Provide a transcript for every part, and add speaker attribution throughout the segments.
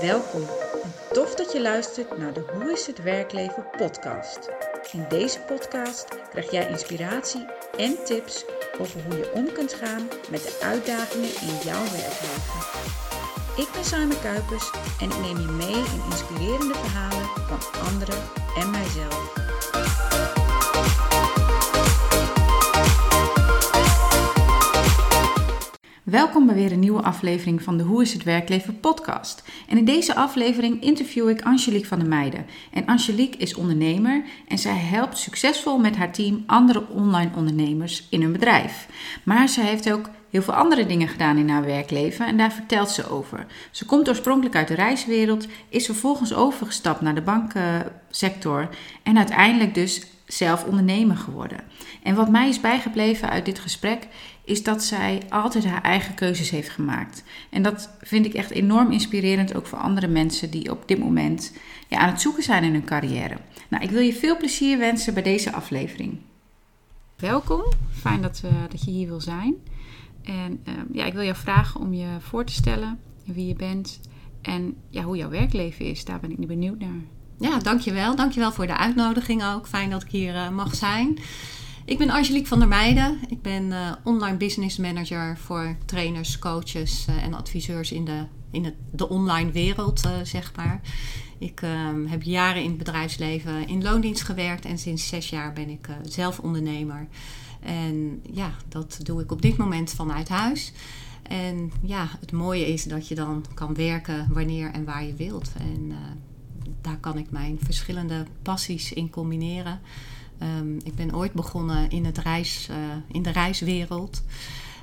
Speaker 1: Welkom en tof dat je luistert naar de Hoe is het werkleven podcast. In deze podcast krijg jij inspiratie en tips over hoe je om kunt gaan met de uitdagingen in jouw werkleven. Ik ben Simon Kuipers en ik neem je mee in inspirerende verhalen van anderen en mijzelf. Welkom bij weer een nieuwe aflevering van de Hoe is het werkleven podcast. En in deze aflevering interview ik Angelique van der Meijden. En Angelique is ondernemer en zij helpt succesvol met haar team andere online ondernemers in hun bedrijf. Maar zij heeft ook heel veel andere dingen gedaan in haar werkleven en daar vertelt ze over. Ze komt oorspronkelijk uit de reiswereld, is vervolgens overgestapt naar de bankensector en uiteindelijk dus zelf ondernemer geworden. En wat mij is bijgebleven uit dit gesprek is dat zij altijd haar eigen keuzes heeft gemaakt. En dat vind ik echt enorm inspirerend ook voor andere mensen die op dit moment ja, aan het zoeken zijn in hun carrière. Nou, ik wil je veel plezier wensen bij deze aflevering. Welkom, fijn dat, uh, dat je hier wil zijn. En uh, ja, ik wil jou vragen om je voor te stellen wie je bent en ja, hoe jouw werkleven is. Daar ben ik nu benieuwd naar.
Speaker 2: Ja, dankjewel. Dankjewel voor de uitnodiging ook. Fijn dat ik hier uh, mag zijn. Ik ben Angelique van der Meijden. Ik ben uh, online business manager voor trainers, coaches uh, en adviseurs in de, in het, de online wereld, uh, zeg maar. Ik ehm, heb jaren in het bedrijfsleven in loondienst gewerkt en sinds zes jaar ben ik zelf ondernemer. En ja, dat doe ik op dit moment vanuit huis. En ja, het mooie is dat je dan kan werken wanneer en waar je wilt. En daar kan ik mijn verschillende passies in combineren. Um, ik ben ooit begonnen in, het reis, uh, in de reiswereld.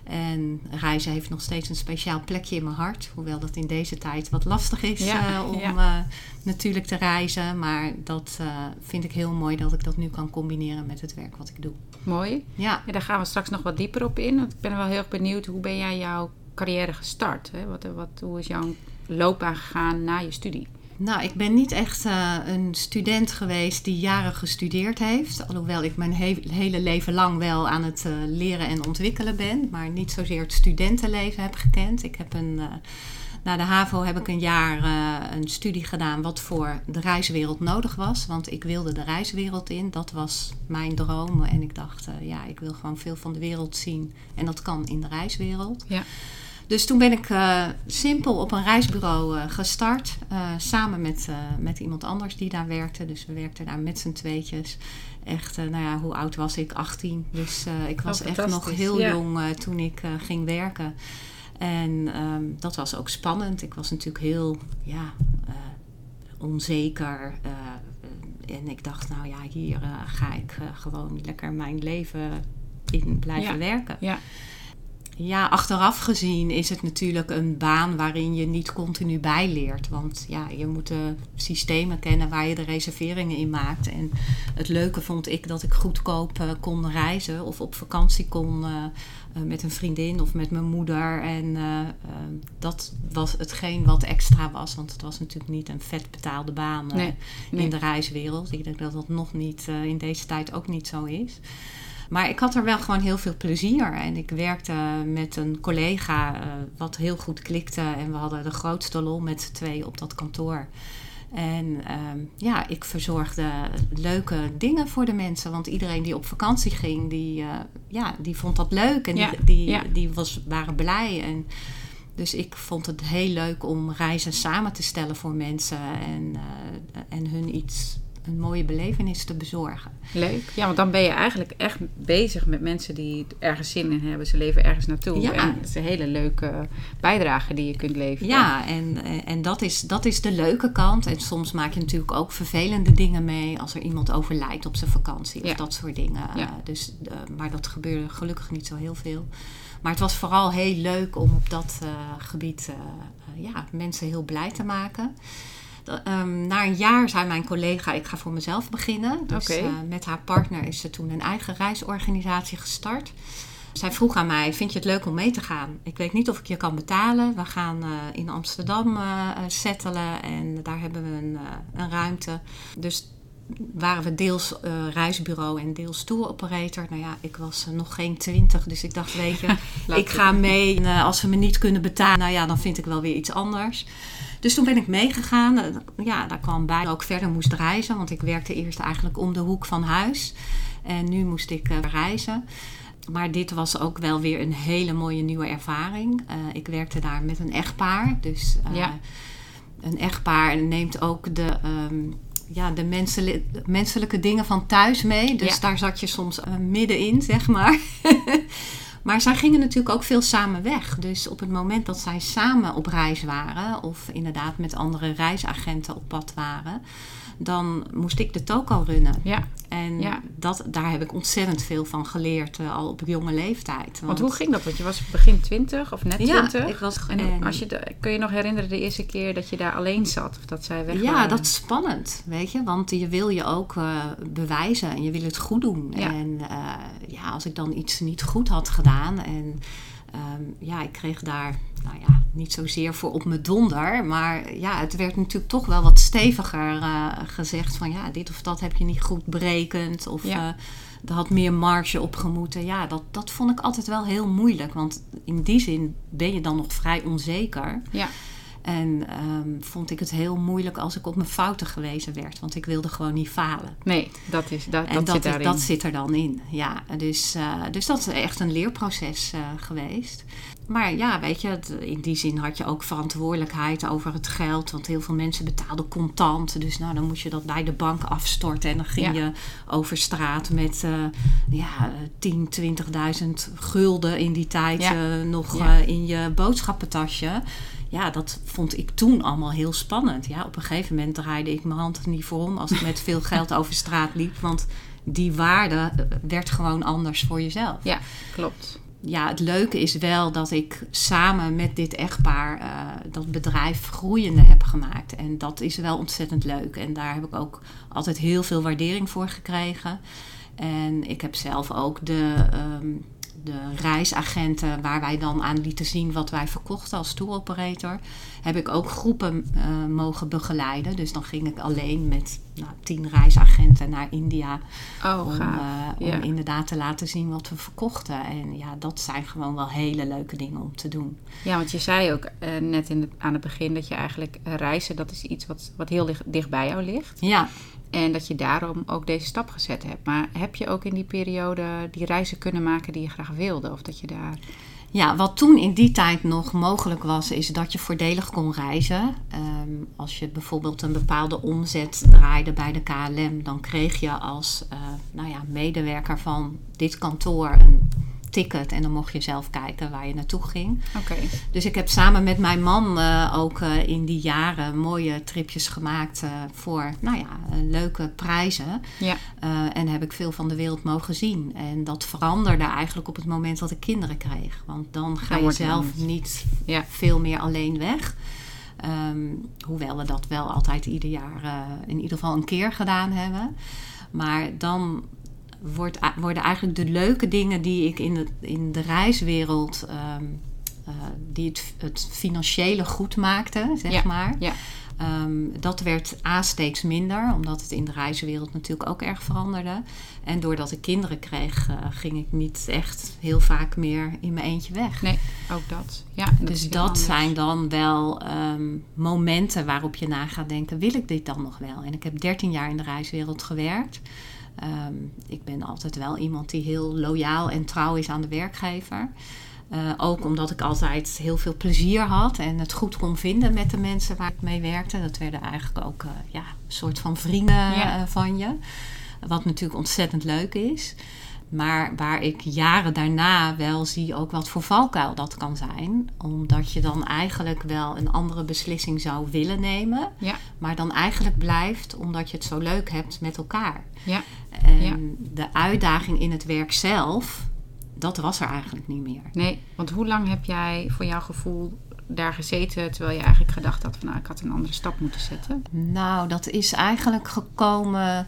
Speaker 2: En reizen heeft nog steeds een speciaal plekje in mijn hart. Hoewel dat in deze tijd wat lastig is ja, uh, om ja. uh, natuurlijk te reizen. Maar dat vind ik heel mooi dat ik dat nu kan combineren met het werk wat ik doe.
Speaker 1: Mooi. Ja. ja daar gaan we straks nog wat dieper op in. Want ik ben wel heel erg benieuwd. Hoe ben jij jouw carrière gestart? Hè? Wat, wat, hoe is jouw loopbaan gegaan na je studie?
Speaker 2: Nou, ik ben niet echt uh, een student geweest die jaren gestudeerd heeft. Alhoewel ik mijn he hele leven lang wel aan het uh, leren en ontwikkelen ben. Maar niet zozeer het studentenleven heb gekend. Ik heb een, uh, na de HAVO heb ik een jaar een studie gedaan wat voor de reiswereld nodig was. Want ik wilde de reiswereld in. Dat was mijn droom. En ik dacht, ja, ik wil gewoon veel van de wereld zien. En dat kan in de reiswereld. Ja. Dus toen ben ik uh, simpel op een reisbureau uh, gestart. Uh, samen met, met iemand anders die daar werkte. Dus we werkten daar met z'n tweetjes. Echt, nou ja, hoe oud was ik? 18. Dus ik was oh, echt nog heel ja. jong toen ik ging werken. En um, dat was ook spannend. Ik was natuurlijk heel ja, onzeker. en ik dacht, nou ja, hier ga ik gewoon lekker mijn leven in blijven
Speaker 1: ja.
Speaker 2: werken.
Speaker 1: Ja
Speaker 2: ja, achteraf gezien is het natuurlijk een baan waarin je niet continu bijleert. Want ja, je moet de systemen kennen waar je de reserveringen in maakt. En het leuke vond ik dat ik goedkoop uh, kon reizen of op vakantie kon uh, uh, met een vriendin of met mijn moeder. En dat was hetgeen wat extra was. Want het was natuurlijk niet een vet betaalde baan nee, nee. in de reiswereld. Ik denk dat dat nog niet in deze tijd ook niet zo is. Maar ik had er wel gewoon heel veel plezier. En ik werkte met een collega uh, wat heel goed klikte. En we hadden de grootste lol met z'n twee op dat kantoor. En um, ja, ik verzorgde leuke dingen voor de mensen. Want iedereen die op vakantie ging, die, uh, ja, die vond dat leuk. En ja, die, die, ja. die was, waren blij. En dus ik vond het heel leuk om reizen samen te stellen voor mensen. En, uh, en hun iets een mooie belevenis te bezorgen.
Speaker 1: Leuk. Ja, want dan ben je eigenlijk echt bezig met mensen die ergens zin in hebben. Ze leven ergens naartoe. Ja. En het is een hele leuke bijdrage die je kunt leveren.
Speaker 2: Ja, en, en dat, is, dat is de leuke kant. En soms maak je natuurlijk ook vervelende dingen mee als er iemand overlijdt op zijn vakantie. Of ja. dat soort dingen. Ja. Dus, uh, maar dat gebeurde gelukkig niet zo heel veel. Maar het was vooral heel leuk om op dat uh, gebied uh, ja, mensen heel blij te maken. Um, na een jaar zei mijn collega, ik ga voor mezelf beginnen. Dus okay. uh, met haar partner is ze toen een eigen reisorganisatie gestart. Zij vroeg aan mij, vind je het leuk om mee te gaan? Ik weet niet of ik je kan betalen. We gaan uh, in Amsterdam uh, settelen en daar hebben we een, een ruimte. Dus waren we deels uh, reisbureau en deels tour operator. Nou ja, ik was uh, nog geen twintig, dus ik dacht, weet je, ik ga mee. En, uh, als ze me niet kunnen betalen, nou ja, dan vind ik wel weer iets anders. Dus toen ben ik meegegaan. Ja, daar kwam bij dat ik ook verder moest reizen, want ik werkte eerst eigenlijk om de hoek van huis. En nu moest ik reizen. Maar dit was ook wel weer een hele mooie nieuwe ervaring. ik werkte daar met een echtpaar. Dus ja. een echtpaar neemt ook de. Um, ja, de menselijke, menselijke dingen van thuis mee. Dus daar zat je soms uh, middenin, zeg maar. maar zij gingen natuurlijk ook veel samen weg. Dus op het moment dat zij samen op reis waren, of inderdaad met andere reisagenten op pad waren, dan moest ik de toko runnen. Ja. En Dat, daar heb ik ontzettend veel van geleerd, uh, al op jonge leeftijd. Want,
Speaker 1: want, hoe ging dat? Want je was begin twintig of net twintig?
Speaker 2: Ja, ik was...
Speaker 1: En, als je, kun je nog herinneren de eerste keer dat je daar alleen zat? Of dat zij weg
Speaker 2: Ja, dat is spannend, weet je. Want je wil je ook uh, bewijzen en je wil het goed doen. Ja. En uh, ja, als ik dan iets niet goed had gedaan en... Um, ja, ik kreeg daar nou ja, niet zozeer voor op mijn donder. Maar ja, het werd natuurlijk toch wel wat steviger uh, gezegd van ja, dit of dat heb je niet goed berekend. Of ja. uh, er had meer marge op gemoeten. Ja, dat, dat vond ik altijd wel heel moeilijk. Want in die zin ben je dan nog vrij onzeker. Ja. En um, vond ik het heel moeilijk als ik op mijn fouten gewezen werd. Want ik wilde gewoon niet falen.
Speaker 1: Nee, dat, is, dat,
Speaker 2: en
Speaker 1: dat,
Speaker 2: dat
Speaker 1: zit daarin.
Speaker 2: Dat zit er dan in, ja. Dus, uh, dus dat is echt een leerproces uh, geweest. Maar ja, weet je, in die zin had je ook verantwoordelijkheid over het geld. Want heel veel mensen betaalden contant. Dus nou, dan moest je dat bij de bank afstorten. En dan ging ja. je over straat met uh, ja, 10, 20.000 gulden in die tijd ja. nog in je boodschappentasje ja, dat vond ik toen allemaal heel spannend. Ja, op een gegeven moment draaide ik mijn hand niet voor om als ik met veel geld over straat liep. Want die waarde werd gewoon anders voor jezelf.
Speaker 1: Ja, klopt.
Speaker 2: Ja, het leuke is wel dat ik samen met dit echtpaar uh, dat bedrijf groeiende heb gemaakt. En dat is wel ontzettend leuk. En daar heb ik ook altijd heel veel waardering voor gekregen. En ik heb zelf ook de. Um, de reisagenten waar wij dan aan lieten zien wat wij verkochten als tour operator, heb ik ook groepen uh, mogen begeleiden. Dus dan ging ik alleen met nou, tien reisagenten naar India
Speaker 1: oh,
Speaker 2: om, uh, om ja. inderdaad te laten zien wat we verkochten. En ja, dat zijn gewoon wel hele leuke dingen om te doen.
Speaker 1: Ja, want je zei ook uh, net in de, aan het begin dat je eigenlijk reizen, dat is iets wat, wat heel dicht, dicht bij jou ligt.
Speaker 2: Ja.
Speaker 1: En dat je daarom ook deze stap gezet hebt. Maar heb je ook in die periode die reizen kunnen maken die je graag wilde? Of dat je daar.
Speaker 2: Ja, wat toen in die tijd nog mogelijk was, is dat je voordelig kon reizen. Um, als je bijvoorbeeld een bepaalde omzet draaide bij de KLM, dan kreeg je als uh, nou ja, medewerker van dit kantoor een ticket en dan mocht je zelf kijken waar je naartoe ging.
Speaker 1: Okay.
Speaker 2: Dus ik heb samen met mijn man uh, ook uh, in die jaren mooie tripjes gemaakt uh, voor nou ja, leuke prijzen.
Speaker 1: Ja.
Speaker 2: en heb ik veel van de wereld mogen zien. En dat veranderde eigenlijk op het moment dat ik kinderen kreeg. Want dan ga dan je zelf niet, niet ja. veel meer alleen weg. Um, hoewel we dat wel altijd ieder jaar in ieder geval een keer gedaan hebben. Maar dan wordt, worden eigenlijk de leuke dingen die ik in de, in de reiswereld. Um, uh, die het, het financiële goed maakte, zeg
Speaker 1: ja,
Speaker 2: maar.
Speaker 1: Ja.
Speaker 2: Um, dat werd A steeds minder, omdat het in de reiswereld natuurlijk ook erg veranderde. En doordat ik kinderen kreeg, uh, ging ik niet echt heel vaak meer in mijn eentje weg.
Speaker 1: Nee, ook dat. Ja,
Speaker 2: dat dus dat anders. zijn dan wel um, momenten waarop je na gaat denken: wil ik dit dan nog wel? En ik heb 13 jaar in de reiswereld gewerkt. Um, ik ben altijd wel iemand die heel loyaal en trouw is aan de werkgever. Uh, ook omdat ik altijd heel veel plezier had en het goed kon vinden met de mensen waar ik mee werkte. Dat werden eigenlijk ook uh, ja, een soort van vrienden ja. uh, van je. Wat natuurlijk ontzettend leuk is. Maar waar ik jaren daarna wel zie ook wat voor valkuil dat kan zijn. Omdat je dan eigenlijk wel een andere beslissing zou willen nemen.
Speaker 1: Ja.
Speaker 2: Maar dan eigenlijk blijft omdat je het zo leuk hebt met elkaar.
Speaker 1: Ja.
Speaker 2: En
Speaker 1: ja.
Speaker 2: de uitdaging in het werk zelf, dat was er eigenlijk niet meer.
Speaker 1: Nee, want hoe lang heb jij voor jouw gevoel daar gezeten terwijl je eigenlijk gedacht had van nou, ik had een andere stap moeten zetten?
Speaker 2: Nou, dat is eigenlijk gekomen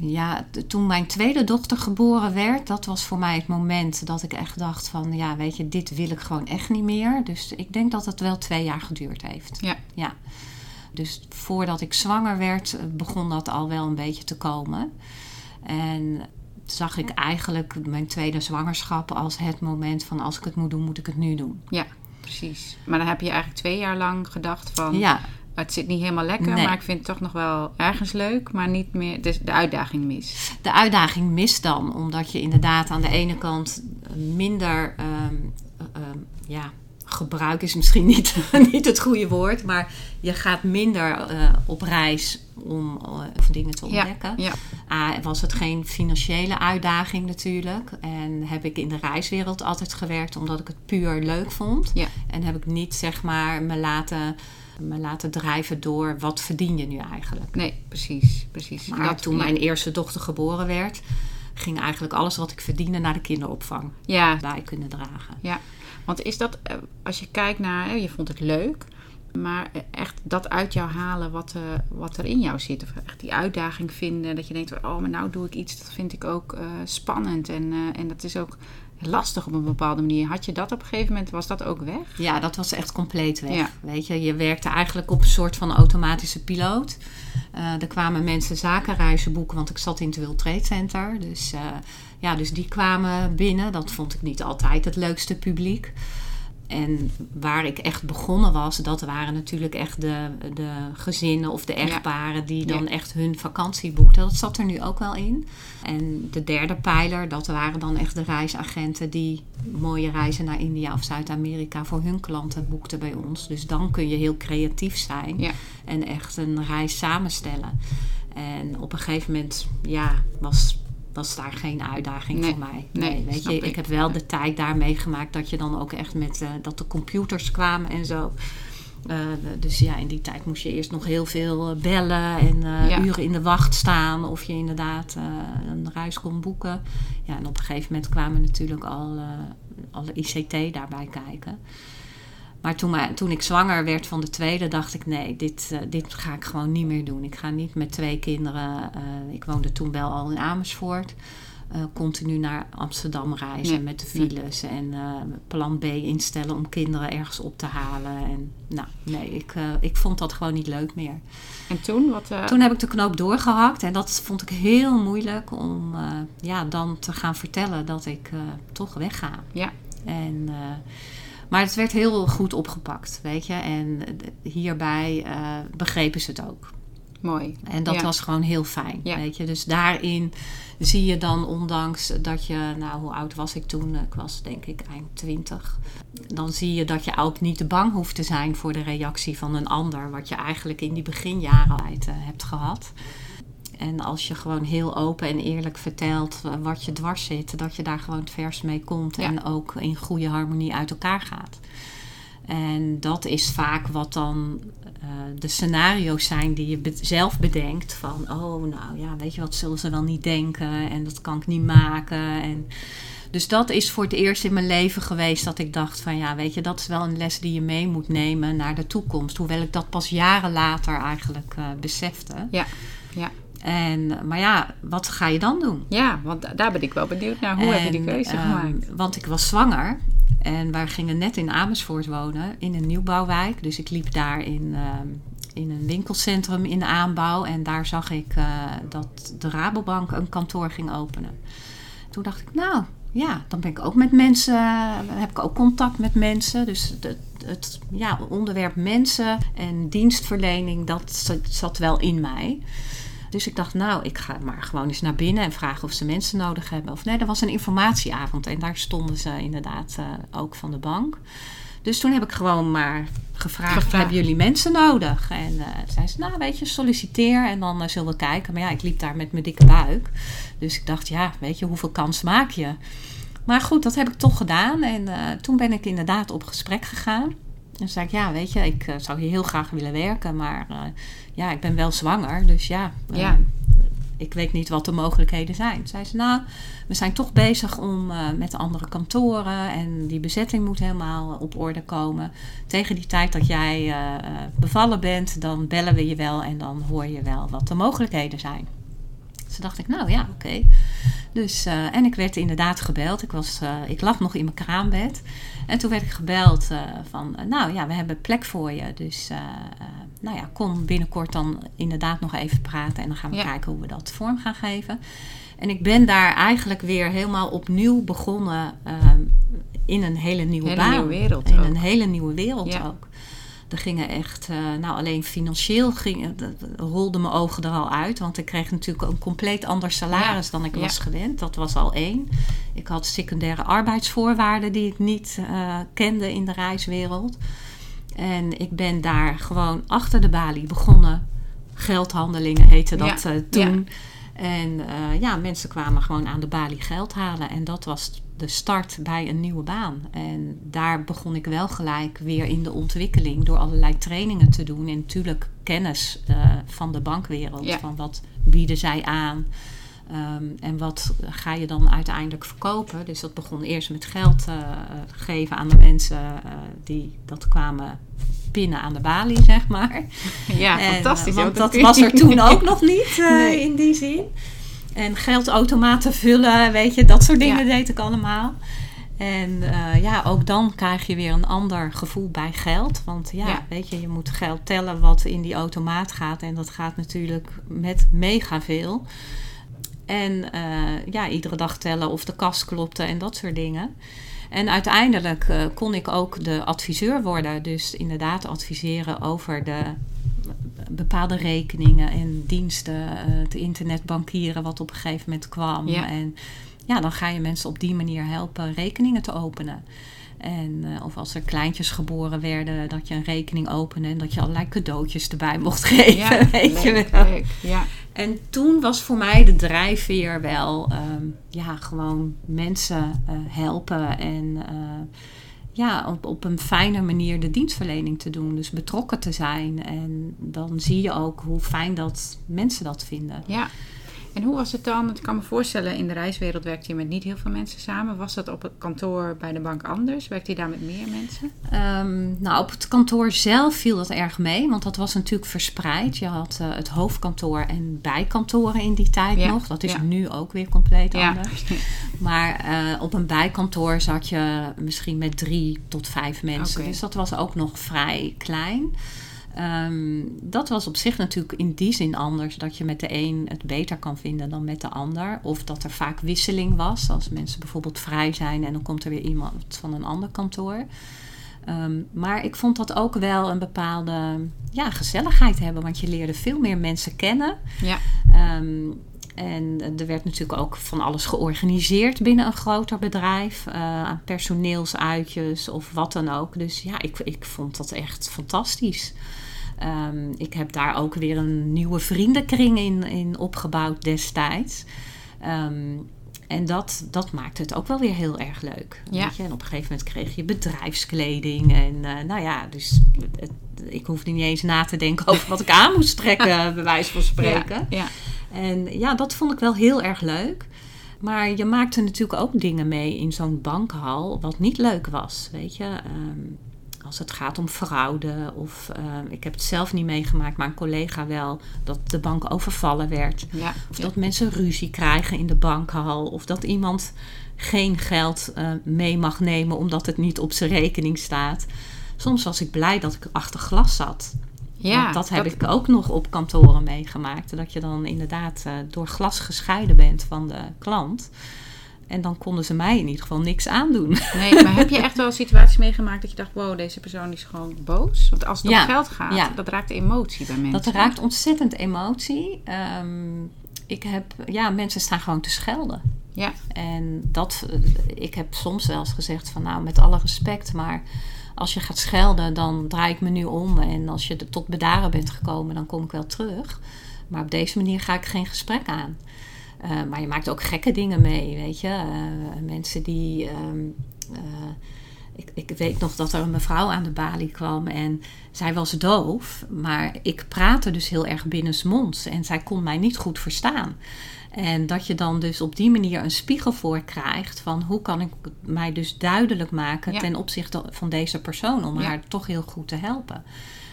Speaker 2: ja, toen mijn tweede dochter geboren werd, dat was voor mij het moment dat ik echt dacht van, ja, weet je, dit wil ik gewoon echt niet meer. Dus ik denk dat het wel twee jaar geduurd heeft.
Speaker 1: Ja.
Speaker 2: ja. Dus voordat ik zwanger werd, begon dat al wel een beetje te komen. En zag ik eigenlijk mijn tweede zwangerschap als het moment van als ik het moet doen, moet ik het nu doen.
Speaker 1: Ja, precies. Maar dan heb je eigenlijk twee jaar lang gedacht van...
Speaker 2: Ja,
Speaker 1: Het zit niet helemaal lekker,
Speaker 2: Nee.
Speaker 1: maar ik vind het toch nog wel ergens leuk, maar niet meer dus de uitdaging mis.
Speaker 2: de uitdaging mist dan, omdat je inderdaad aan de ene kant minder, ehm, ehm, ja, gebruik is misschien niet, niet het goede woord, maar je gaat minder eh, op reis om of dingen te ontdekken.
Speaker 1: ja.
Speaker 2: Ah, was het geen financiële uitdaging natuurlijk. En heb ik in de reiswereld altijd gewerkt omdat ik het puur leuk vond.
Speaker 1: Ja.
Speaker 2: En heb ik niet zeg maar me laten, me laten drijven door wat verdien je nu eigenlijk.
Speaker 1: Nee, precies, precies.
Speaker 2: Maar
Speaker 1: Dat-
Speaker 2: toen mijn eerste dochter geboren werd, ging eigenlijk alles wat ik verdiende naar de kinderopvang
Speaker 1: Ja,
Speaker 2: bij kunnen dragen.
Speaker 1: Ja, want is dat, eh, als je kijkt naar, je vond het leuk, maar eh, echt dat uit jou halen wat, eh, wat er in jou zit. Of echt die uitdaging vinden, dat je denkt, oh, maar nou doe ik iets, dat vind ik ook spannend. En, en dat is ook lastig op een bepaalde manier. Had je dat op een gegeven moment, was dat ook weg?
Speaker 2: Ja, dat was echt compleet weg.
Speaker 1: Ja.
Speaker 2: Weet je, je werkte eigenlijk op een soort van automatische piloot. Eh, er kwamen mensen zakenreizen boeken, want ik zat in het World Trade Center. Dus, eh, ja, dus die kwamen binnen. Dat vond ik niet altijd het leukste publiek. En waar ik echt begonnen was, dat waren natuurlijk echt de, de gezinnen of de echtparen die dan
Speaker 1: Ja.
Speaker 2: echt hun vakantie boekten. Dat zat er nu ook wel in. En de derde pijler, dat waren dan echt de reisagenten die mooie reizen naar India of Zuid-Amerika voor hun klanten boekten bij ons. Dus dan kun je heel creatief zijn
Speaker 1: Ja.
Speaker 2: en echt een reis samenstellen. En op een gegeven moment, ja, was, was daar geen uitdaging
Speaker 1: Nee,
Speaker 2: voor mij.
Speaker 1: nee,
Speaker 2: weet je,
Speaker 1: ik.
Speaker 2: ik heb wel de tijd daar meegemaakt dat je dan ook echt met eh, dat de computers kwamen en zo. Eh, dus ja, in die tijd moest je eerst nog heel veel eh, bellen en
Speaker 1: Ja.
Speaker 2: uren in de wacht staan of je inderdaad een reis kon boeken. Ja, en op een gegeven moment kwamen natuurlijk al alle ICT daarbij kijken. Maar toen, toen ik zwanger werd van de tweede, dacht ik: nee, dit, eh, dit ga ik gewoon niet meer doen. Ik ga niet met twee kinderen. eh, ik woonde toen wel al in Amersfoort. eh, continu naar Amsterdam reizen
Speaker 1: Nee,
Speaker 2: met de files en plan B instellen om kinderen ergens op te halen. En nou, nee, ik, ik vond dat gewoon niet leuk meer.
Speaker 1: En toen, wat...
Speaker 2: Toen heb ik de knoop doorgehakt en dat vond ik heel moeilijk om ja, dan te gaan vertellen dat ik toch wegga.
Speaker 1: Ja.
Speaker 2: En, maar het werd heel goed opgepakt, weet je. En hierbij eh, begrepen ze het ook.
Speaker 1: Mooi.
Speaker 2: En dat
Speaker 1: Ja.
Speaker 2: was gewoon heel fijn,
Speaker 1: Ja.
Speaker 2: weet je. Dus daarin zie je dan, ondanks dat je... Nou, hoe oud was ik toen? Ik was denk ik eind twintig. Dan zie je dat je ook niet te bang hoeft te zijn voor de reactie van een ander. Wat je eigenlijk in die beginjaren eh, hebt gehad. En als je gewoon heel open en eerlijk vertelt eh, wat je dwars zit, dat je daar gewoon het vers mee komt
Speaker 1: Ja.
Speaker 2: en ook in goede harmonie uit elkaar gaat. En dat is vaak wat dan eh, de scenario's zijn die je be- zelf bedenkt. Van, oh, nou ja, weet je wat, zullen ze wel niet denken en dat kan ik niet maken. En dus dat is voor het eerst in mijn leven geweest dat ik dacht van, ja, weet je, dat is wel een les die je mee moet nemen naar de toekomst. Hoewel ik dat pas jaren later eigenlijk eh, besefte.
Speaker 1: Ja, ja.
Speaker 2: En, maar ja, wat ga je dan doen?
Speaker 1: Ja, want da- daar ben ik wel benieuwd naar. Hoe heb je die keuze
Speaker 2: ehm,
Speaker 1: gemaakt?
Speaker 2: Want ik was zwanger en wij gingen net in Amersfoort wonen, in een nieuwbouwwijk. Dus ik liep daar in, ehm, in een winkelcentrum in de aanbouw en daar zag ik eh, dat de Rabobank een kantoor ging openen. Toen dacht ik, nou ja, dan ben ik ook met mensen, heb ik ook contact met mensen. Dus het, het ja, onderwerp mensen en dienstverlening, dat zat wel in mij. Dus ik dacht, nou, ik ga maar gewoon eens naar binnen en vragen of ze mensen nodig hebben. Of nee, er was een informatieavond en daar stonden ze inderdaad eh, ook van de bank. Dus toen heb ik gewoon maar gevraagd,
Speaker 1: Gevraagd.
Speaker 2: hebben jullie mensen nodig? En eh zei ze, nou weet je, solliciteer en dan eh, zullen we kijken. Maar ja, ik liep daar met mijn dikke buik. Dus ik dacht, ja, weet je, hoeveel kans maak je? Maar goed, dat heb ik toch gedaan. En toen ben ik inderdaad op gesprek gegaan. En toen zei ik, ja, weet je, ik eh, zou hier heel graag willen werken. Maar eh, ja, ik ben wel zwanger. Dus ja, eh,
Speaker 1: Ja.
Speaker 2: ik weet niet wat de mogelijkheden zijn. Zei ze, nou, we zijn toch bezig om met de andere kantoren. En die bezetting moet helemaal op orde komen. Tegen die tijd dat jij bevallen bent, dan bellen we je wel. En dan hoor je wel wat de mogelijkheden zijn. Dus dacht ik, nou ja, oké. Dus, uh, en ik werd inderdaad gebeld. Ik, was, uh, ik lag nog in mijn kraambed. En toen werd ik gebeld uh, van, nou ja, we hebben plek voor je. Dus nou ja, kom binnenkort dan inderdaad nog even praten. En dan gaan we kijken hoe we dat vorm gaan geven. En ik ben daar eigenlijk weer helemaal opnieuw begonnen ehm, in een hele nieuwe
Speaker 1: hele
Speaker 2: baan.
Speaker 1: Nieuwe wereld
Speaker 2: in
Speaker 1: ook.
Speaker 2: een hele nieuwe wereld ook. Er gingen echt, uh, nou alleen financieel ging, rolden mijn ogen er al uit. Want ik kreeg natuurlijk een compleet ander salaris ja. dan ik ja. was gewend. Dat was al één. Ik had secundaire arbeidsvoorwaarden die ik niet uh, kende in de reiswereld. En ik ben daar gewoon achter de balie begonnen. Geldhandelingen heette dat ja. uh, toen. En ja, mensen kwamen gewoon aan de balie geld halen. En dat was de start bij een nieuwe baan. En daar begon ik wel gelijk weer in de ontwikkeling door allerlei trainingen te doen. En natuurlijk kennis uh, van de bankwereld.
Speaker 1: Ja.
Speaker 2: Van wat bieden zij aan. Um, en wat ga je dan uiteindelijk verkopen? Dus dat begon eerst met geld uh, geven aan de mensen uh, die dat kwamen pinnen aan de balie, zeg maar.
Speaker 1: Ja,
Speaker 2: en,
Speaker 1: fantastisch.
Speaker 2: want dat was er toen ook nog niet nee. in die zin. En geldautomaten vullen, weet je, dat soort dingen ja. deed ik allemaal. En uh, ja, ook dan krijg je weer een ander gevoel bij geld. Want ja, ja, weet je, je moet geld tellen wat in die automaat gaat. En dat gaat natuurlijk met mega veel. En uh, ja, iedere dag tellen of de kas klopte en dat soort dingen. En uiteindelijk uh, kon ik ook de adviseur worden. Dus inderdaad adviseren over de bepaalde rekeningen en diensten, uh, het internetbankieren wat op een gegeven moment kwam.
Speaker 1: Ja.
Speaker 2: En ja, dan ga je mensen op die manier helpen rekeningen te openen. En, uh, of als er kleintjes geboren werden, dat je een rekening opende en dat je allerlei cadeautjes erbij mocht geven.
Speaker 1: Ja,
Speaker 2: weet je
Speaker 1: leuk,
Speaker 2: wel.
Speaker 1: leuk, Ja.
Speaker 2: En toen was voor mij de drijfveer wel, um, ja, gewoon mensen uh, helpen en ja, op, op een fijne manier de dienstverlening te doen. Dus betrokken te zijn. En dan zie je ook hoe fijn dat mensen dat vinden.
Speaker 1: Ja. En hoe was het dan? Ik kan me voorstellen, in de reiswereld werkt je met niet heel veel mensen samen. Was dat op het kantoor bij de bank anders? Werkte je daar met meer mensen?
Speaker 2: Um, nou, op het kantoor zelf viel dat erg mee, want dat was natuurlijk verspreid. Je had uh, het hoofdkantoor en bijkantoren in die tijd
Speaker 1: Ja,
Speaker 2: nog. Dat is
Speaker 1: ja.
Speaker 2: nu ook weer compleet
Speaker 1: Ja.
Speaker 2: anders. Maar uh, op een bijkantoor zat je misschien met drie tot vijf mensen. Dus dat was ook nog vrij klein. Um, dat was op zich natuurlijk in die zin anders. Dat je met de een het beter kan vinden dan met de ander. Of dat er vaak wisseling was. Als mensen bijvoorbeeld vrij zijn en dan komt er weer iemand van een ander kantoor. Um, maar ik vond dat ook wel een bepaalde ja, gezelligheid hebben. Want je leerde veel meer mensen kennen.
Speaker 1: Ja.
Speaker 2: Um, en er werd natuurlijk ook van alles georganiseerd binnen een groter bedrijf. Uh, aan personeelsuitjes of wat dan ook. Dus ja, ik, ik vond dat echt fantastisch. Um, ik heb daar ook weer een nieuwe vriendenkring in, in opgebouwd destijds. Um, en dat, dat maakte het ook wel weer heel erg leuk.
Speaker 1: Ja.
Speaker 2: Weet je? En op een gegeven moment kreeg je bedrijfskleding. En uh, nou ja, dus het, ik hoefde niet eens na te denken over wat ik aan moest trekken, bij wijze van spreken.
Speaker 1: Ja. ja.
Speaker 2: En ja, dat vond ik wel heel erg leuk. Maar je maakte natuurlijk ook dingen mee in zo'n bankhal wat niet leuk was. Weet je, um, als het gaat om fraude of uh, ik heb het zelf niet meegemaakt, maar een collega wel, dat de bank overvallen werd.
Speaker 1: Ja.
Speaker 2: Of dat mensen ruzie krijgen in de bankhal. Of dat iemand geen geld uh, mee mag nemen omdat het niet op zijn rekening staat. Soms was ik blij dat ik achter glas zat.
Speaker 1: Ja,
Speaker 2: Want dat heb dat... ik ook nog op kantoren meegemaakt. Dat je dan inderdaad uh, door glas gescheiden bent van de klant. En dan konden ze mij in ieder geval niks aandoen.
Speaker 1: Nee, maar heb je echt wel situaties meegemaakt dat je dacht: wow, deze persoon is gewoon boos? Want als het
Speaker 2: ja,
Speaker 1: om geld gaat,
Speaker 2: ja.
Speaker 1: dat raakt emotie bij mensen.
Speaker 2: Dat raakt ontzettend emotie. Um, ik heb, ja, mensen staan gewoon te schelden.
Speaker 1: Ja.
Speaker 2: En dat, ik heb soms wel eens gezegd: van nou, met alle respect, maar als je gaat schelden, dan draai ik me nu om. En als je tot bedaren bent gekomen, dan kom ik wel terug. Maar op deze manier ga ik geen gesprek aan. Uh, maar je maakt ook gekke dingen mee, weet je. Uh, mensen die. Um, uh, ik, ik, weet nog dat er een mevrouw aan de balie kwam en zij was doof, maar ik praatte dus heel erg binnensmonds en zij kon mij niet goed verstaan. En dat je dan dus op die manier een spiegel voor krijgt van hoe kan ik mij dus duidelijk maken
Speaker 1: Ja.
Speaker 2: ten opzichte van deze persoon om
Speaker 1: Ja.
Speaker 2: haar toch heel goed te helpen.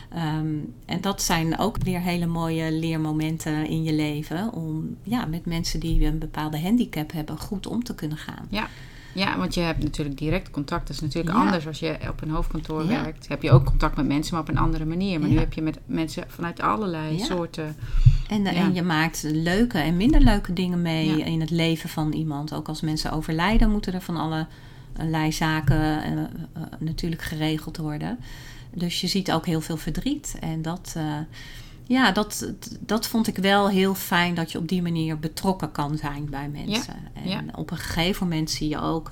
Speaker 2: Ehm, en dat zijn ook weer hele mooie leermomenten in je leven. Om ja, met mensen die een bepaalde handicap hebben goed om te kunnen gaan.
Speaker 1: Ja. Ja, want je hebt natuurlijk direct contact. Dat is natuurlijk anders als je op een hoofdkantoor werkt. Heb je ook contact met mensen, maar op een andere manier. Maar nu heb je met mensen vanuit allerlei soorten.
Speaker 2: En, en je maakt leuke en minder leuke dingen mee in het leven van iemand. Ook als mensen overlijden, moeten er van allerlei zaken uh, uh, natuurlijk geregeld worden. Dus je ziet ook heel veel verdriet. En dat, uh, ja, dat, dat vond ik wel heel fijn dat je op die manier betrokken kan zijn bij mensen. En op een gegeven moment zie je ook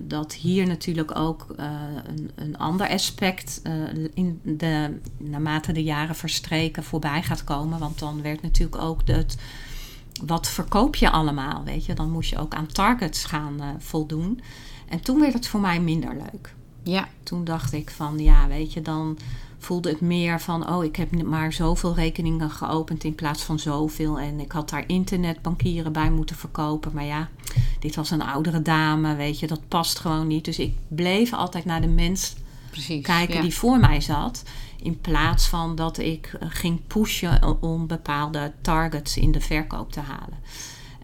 Speaker 2: dat hier natuurlijk ook uh, een, een ander aspect uh, in de, naarmate de jaren verstreken voorbij gaat komen. Want dan werd natuurlijk ook het. Wat verkoop je allemaal? Weet je, dan moest je ook aan targets gaan voldoen. En toen werd het voor mij minder leuk. Ja. Toen dacht ik van ja, weet je, dan voelde het meer van oh, ik heb maar zoveel rekeningen geopend in plaats van zoveel. En ik had daar internetbankieren bij moeten verkopen. Maar ja, dit was een oudere dame, weet je, dat past gewoon niet. Dus ik bleef altijd naar de mens Precies, kijken die voor mij zat. In plaats van dat ik ging pushen om bepaalde targets in de verkoop te halen.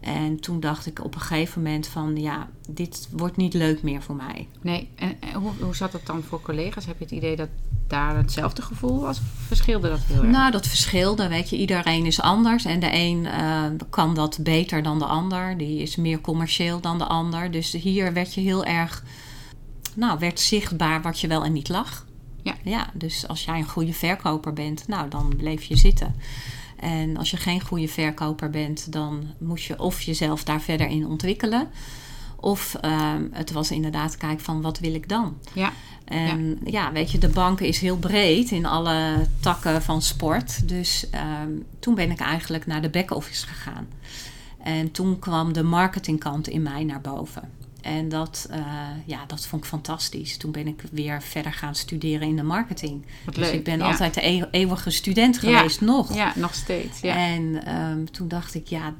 Speaker 2: En toen dacht ik op een gegeven moment van ja, dit wordt niet leuk meer voor mij.
Speaker 1: Nee, en, hoe, hoe zat het dan voor collega's? Heb je het idee dat daar hetzelfde gevoel was? Of verschilde dat heel erg?
Speaker 2: Nou, dat verschilde. Weet je, iedereen is anders. En de een uh, kan dat beter dan de ander. Die is meer commercieel dan de ander. Dus hier werd je heel erg, nou, werd zichtbaar wat je wel en niet lag. Ja. ja, dus als jij een goede verkoper bent, nou, dan bleef je zitten. En als je geen goede verkoper bent, dan moet je of jezelf daar verder in ontwikkelen. Of um, het was inderdaad kijken van wat wil ik dan? Ja. En ja. ja. weet je, de banken is heel breed in alle takken van sport. Dus um, toen ben ik eigenlijk naar de back-office gegaan. En toen kwam de marketingkant in mij naar boven. En dat, uh, ja, dat vond ik fantastisch. Toen ben ik weer verder gaan studeren in de marketing. Wat dus leuk, ik ben altijd de e-, eeuwige student geweest,
Speaker 1: ja.
Speaker 2: nog.
Speaker 1: Ja, nog steeds. Ja.
Speaker 2: En um, toen dacht ik, ja,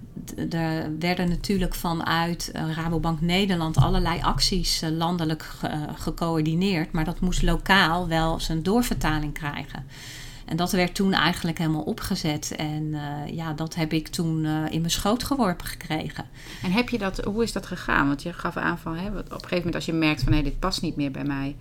Speaker 2: er werden natuurlijk vanuit uh, Rabobank Nederland allerlei acties uh, landelijk ge gecoördineerd. Maar dat moest lokaal wel zijn doorvertaling krijgen. En dat werd toen eigenlijk helemaal opgezet. En uh, ja, dat heb ik toen uh, in mijn schoot geworpen gekregen.
Speaker 1: En heb je dat, hoe is dat gegaan? Want je gaf aan van, hè, op een gegeven moment als je merkt van, hé, dit past niet meer bij mij.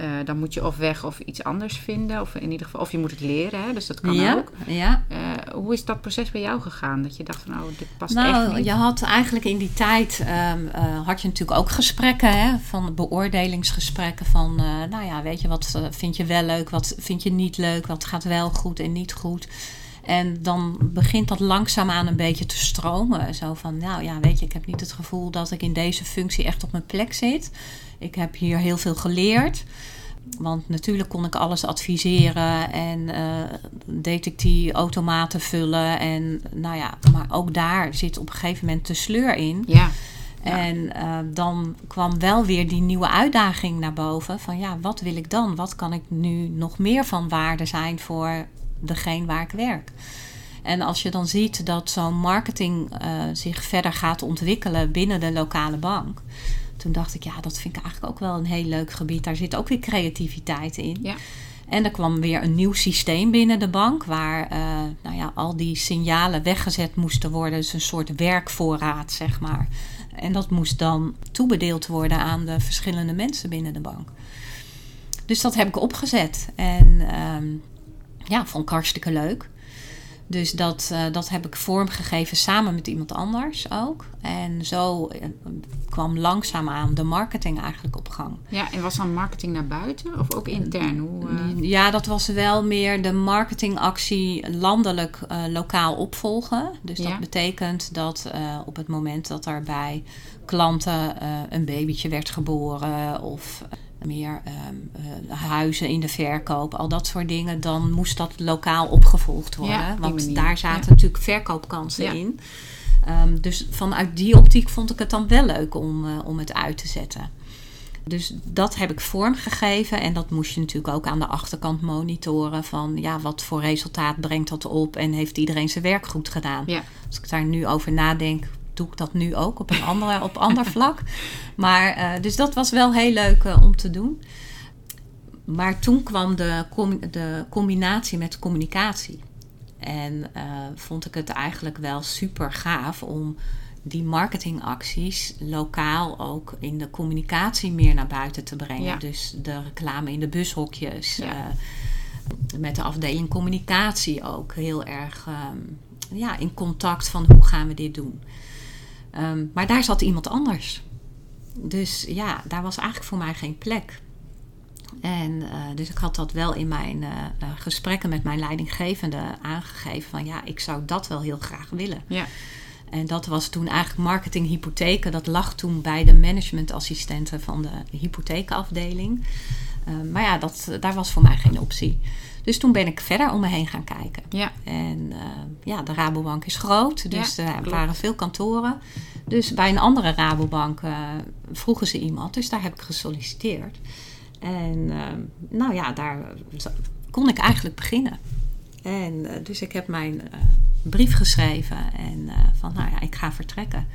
Speaker 1: Uh, dan moet je of weg of iets anders vinden. Of in ieder geval, of je moet het leren. Hè? Dus dat kan
Speaker 2: ja,
Speaker 1: ook.
Speaker 2: Ja.
Speaker 1: Uh, hoe is dat proces bij jou gegaan? Dat je dacht van, oh, dit past
Speaker 2: nou,
Speaker 1: echt niet.
Speaker 2: Je had eigenlijk in die tijd, um, uh, had je natuurlijk ook gesprekken. Hè? Van beoordelingsgesprekken. Van, nou ja, weet je, wat vind je wel leuk? Wat vind je niet leuk? Wat gaat wel goed en niet goed? En dan begint dat langzaamaan een beetje te stromen. Zo van, nou ja, weet je, ik heb niet het gevoel dat ik in deze functie echt op mijn plek zit. Ik heb hier heel veel geleerd. Want natuurlijk kon ik alles adviseren en uh, deed ik die automaten vullen. En nou ja, maar ook daar zit op een gegeven moment de sleur in. Ja. En uh, dan kwam wel weer die nieuwe uitdaging naar boven. Van ja, wat wil ik dan? Wat kan ik nu nog meer van waarde zijn voor degene waar ik werk? En als je dan ziet dat zo'n marketing uh, zich verder gaat ontwikkelen binnen de lokale bank toen dacht ik, ja, dat vind ik eigenlijk ook wel een heel leuk gebied. Daar zit ook weer creativiteit in. Ja. En er kwam weer een nieuw systeem binnen de bank, waar uh, nou ja, al die signalen weggezet moesten worden. Dus een soort werkvoorraad, zeg maar. En dat moest dan toebedeeld worden aan de verschillende mensen binnen de bank. Dus dat heb ik opgezet. En um, ja, vond ik hartstikke leuk. Dus dat, uh, dat heb ik vormgegeven samen met iemand anders ook. En zo uh, kwam langzaamaan de marketing eigenlijk op gang.
Speaker 1: Ja, en was dan marketing naar buiten of ook intern? Hoe, uh...
Speaker 2: Ja, dat was wel meer de marketingactie landelijk lokaal opvolgen. Dus dat ja. betekent dat op het moment dat er bij klanten een babytje werd geboren of meer um, uh, huizen in de verkoop, al dat soort dingen, dan moest dat lokaal opgevolgd worden. Ja, want daar zaten ja. natuurlijk verkoopkansen ja. in. Um, dus vanuit die optiek vond ik het dan wel leuk om, uh, om het uit te zetten. Dus dat heb ik vormgegeven en dat moest je natuurlijk ook aan de achterkant monitoren van ja, wat voor resultaat brengt dat op en heeft iedereen zijn werk goed gedaan. Als ik daar nu over nadenk, doe ik dat nu ook op een andere, op ander vlak. Maar uh, dus dat was wel heel leuk uh, om te doen. maar toen kwam de, de combinatie met communicatie. En uh, vond ik het eigenlijk wel super gaaf om die marketingacties lokaal ook in de communicatie meer naar buiten te brengen. Dus de reclame in de bushokjes. Ja. Met de afdeling communicatie ook heel erg um, ja, in contact van hoe gaan we dit doen. Um, maar daar zat iemand anders. Dus ja, daar was eigenlijk voor mij geen plek. En uh, dus ik had dat wel in mijn uh, gesprekken met mijn leidinggevende aangegeven van ja, ik zou dat wel heel graag willen. Ja. En dat was toen eigenlijk marketing hypotheken. Dat lag toen bij de managementassistenten van de hypotheekafdeling. Uh, maar ja, dat, daar was voor mij geen optie. Dus toen ben ik verder om me heen gaan kijken. Ja. En ja, de Rabobank is groot, dus ja, er waren veel kantoren. Dus bij een andere Rabobank vroegen ze iemand, dus daar heb ik gesolliciteerd. En ehm, nou ja, daar kon ik eigenlijk beginnen. En uh, dus ik heb mijn brief geschreven en van nou ja, ik ga vertrekken.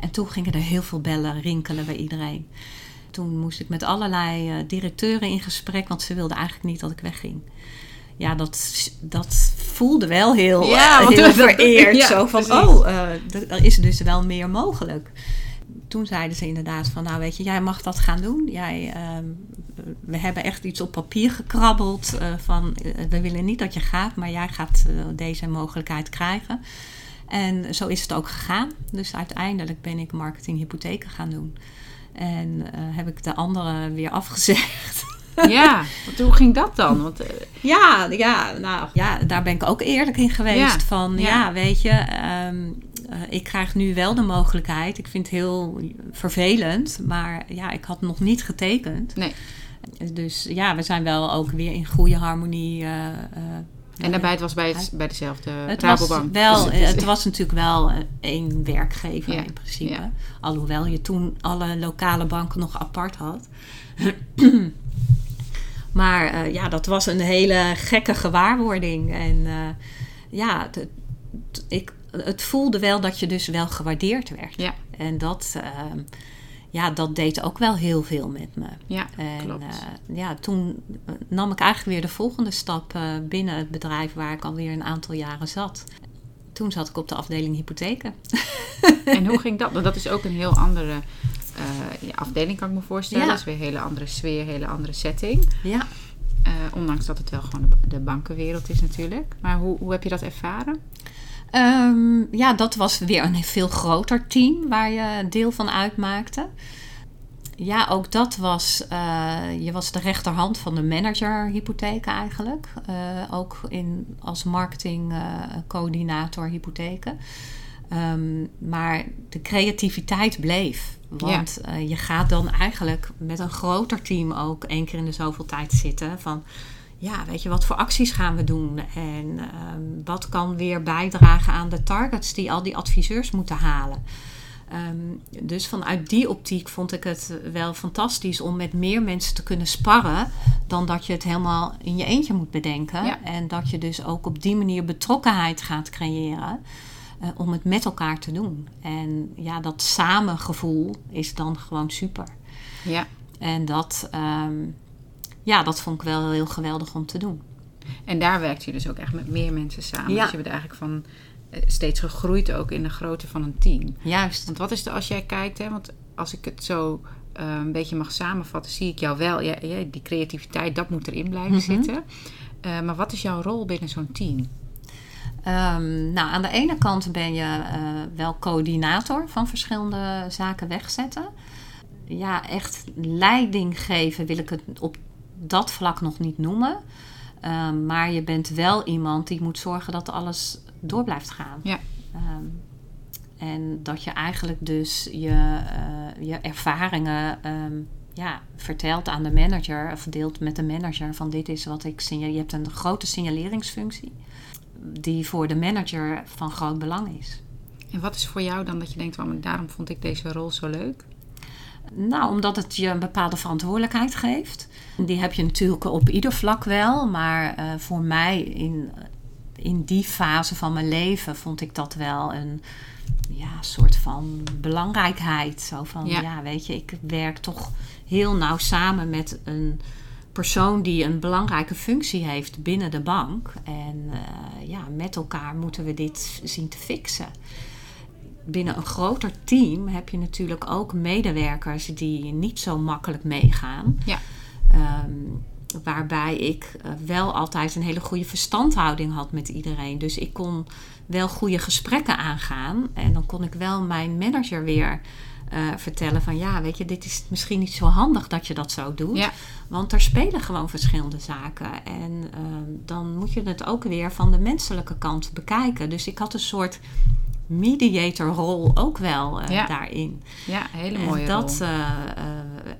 Speaker 2: En toen gingen er heel veel bellen rinkelen bij iedereen. Toen moest ik met allerlei directeuren in gesprek, want ze wilden eigenlijk niet dat ik wegging. Ja, dat, dat voelde wel heel, ja, heel vereerd. Ja, zo van, precies. oh, er is dus wel meer mogelijk toen zeiden ze inderdaad van, nou weet je, jij mag dat gaan doen. Jij, uh, we hebben echt iets op papier gekrabbeld uh, van, uh, we willen niet dat je gaat, maar jij gaat uh, deze mogelijkheid krijgen. En zo is het ook gegaan. Dus uiteindelijk ben ik marketing hypotheken gaan doen. En heb ik de andere weer afgezegd.
Speaker 1: Ja, want hoe ging dat dan? Want,
Speaker 2: ja, ja, nou, ja, daar ben ik ook eerlijk in geweest. Ja, van ja, ja weet je, um, uh, ik krijg nu wel de mogelijkheid. Ik vind het heel vervelend, maar ja, ik had nog niet getekend. Nee. Dus ja, we zijn wel ook weer in goede harmonie. Uh,
Speaker 1: en daarbij het was bij, het, bij dezelfde
Speaker 2: het
Speaker 1: Rabobank.
Speaker 2: Was wel, het was natuurlijk wel één werkgever ja. in principe. Ja. Alhoewel je toen alle lokale banken nog apart had. maar ja, dat was een hele gekke gewaarwording. En ja, ik het voelde wel dat je dus wel gewaardeerd werd. Ja. En dat, uh, ja, dat deed ook wel heel veel met me. Ja, en, klopt. Uh, ja, toen nam ik eigenlijk weer de volgende stap uh, binnen het bedrijf waar ik alweer een aantal jaren zat. Toen zat ik op de afdeling hypotheken.
Speaker 1: En hoe ging dat? Want dat is ook een heel andere uh, afdeling, kan ik me voorstellen. Ja. Dat is weer een hele andere sfeer, een hele andere setting. Ja. ondanks dat het wel gewoon de bankenwereld is natuurlijk. Maar hoe, hoe heb je dat ervaren?
Speaker 2: Um, ja, dat was weer een veel groter team waar je deel van uitmaakte. Ja, ook dat was. Uh, je was de rechterhand van de manager hypotheken eigenlijk. Uh, ook in, als marketingcoördinator uh, hypotheken. Um, maar de creativiteit bleef. Want ja. je gaat dan eigenlijk met een groter team ook één keer in de zoveel tijd zitten. Van ja, weet je, wat voor acties gaan we doen? En um, wat kan weer bijdragen aan de targets die al die adviseurs moeten halen? Um, dus vanuit die optiek vond ik het wel fantastisch om met meer mensen te kunnen sparren. dan dat je het helemaal in je eentje moet bedenken. Ja. En dat je dus ook op die manier betrokkenheid gaat creëren. Uh, om het met elkaar te doen. En ja, dat samengevoel is dan gewoon super. Ja. En dat. Um, ja, dat vond ik wel heel geweldig om te doen.
Speaker 1: En daar werkt je dus ook echt met meer mensen samen. Ja. Dus je bent eigenlijk van eh, steeds gegroeid ook in de grootte van een team. Juist. Want wat is er als jij kijkt, hè, want als ik het zo uh, een beetje mag samenvatten, zie ik jou wel. Ja, ja die creativiteit, dat moet erin blijven mm -hmm. zitten. Uh, maar wat is jouw rol binnen zo'n team?
Speaker 2: Um, nou, aan de ene kant ben je uh, wel coördinator van verschillende zaken wegzetten. Ja, echt leiding geven wil ik het op dat vlak nog niet noemen. Um, maar je bent wel iemand die moet zorgen dat alles door blijft gaan. Ja. Um, en dat je eigenlijk dus je, uh, je ervaringen um, ja, vertelt aan de manager, of deelt met de manager van dit is wat ik signaleer. Je hebt een grote signaleringsfunctie die voor de manager van groot belang is.
Speaker 1: En wat is voor jou dan dat je denkt, waarom daarom vond ik deze rol zo leuk?
Speaker 2: Nou, omdat het je een bepaalde verantwoordelijkheid geeft. Die heb je natuurlijk op ieder vlak wel. Maar uh, voor mij in, in die fase van mijn leven vond ik dat wel een ja, soort van belangrijkheid. Zo van, ja. ja. weet je, ik werk toch heel nauw samen met een persoon die een belangrijke functie heeft binnen de bank. En uh, ja, met elkaar moeten we dit zien te fixen. Binnen een groter team heb je natuurlijk ook medewerkers die niet zo makkelijk meegaan.
Speaker 1: Ja.
Speaker 2: Um, waarbij ik uh, wel altijd een hele goede verstandhouding had met iedereen. Dus ik kon wel goede gesprekken aangaan. En dan kon ik wel mijn manager weer uh, vertellen van ja, weet je, dit is misschien niet zo handig dat je dat zo doet.
Speaker 1: Ja.
Speaker 2: Want er spelen gewoon verschillende zaken. En uh, dan moet je het ook weer van de menselijke kant bekijken. Dus ik had een soort mediatorrol ook wel uh,
Speaker 1: Ja.
Speaker 2: daarin.
Speaker 1: Ja, hele mooie
Speaker 2: En, dat,
Speaker 1: rol.
Speaker 2: eh, eh,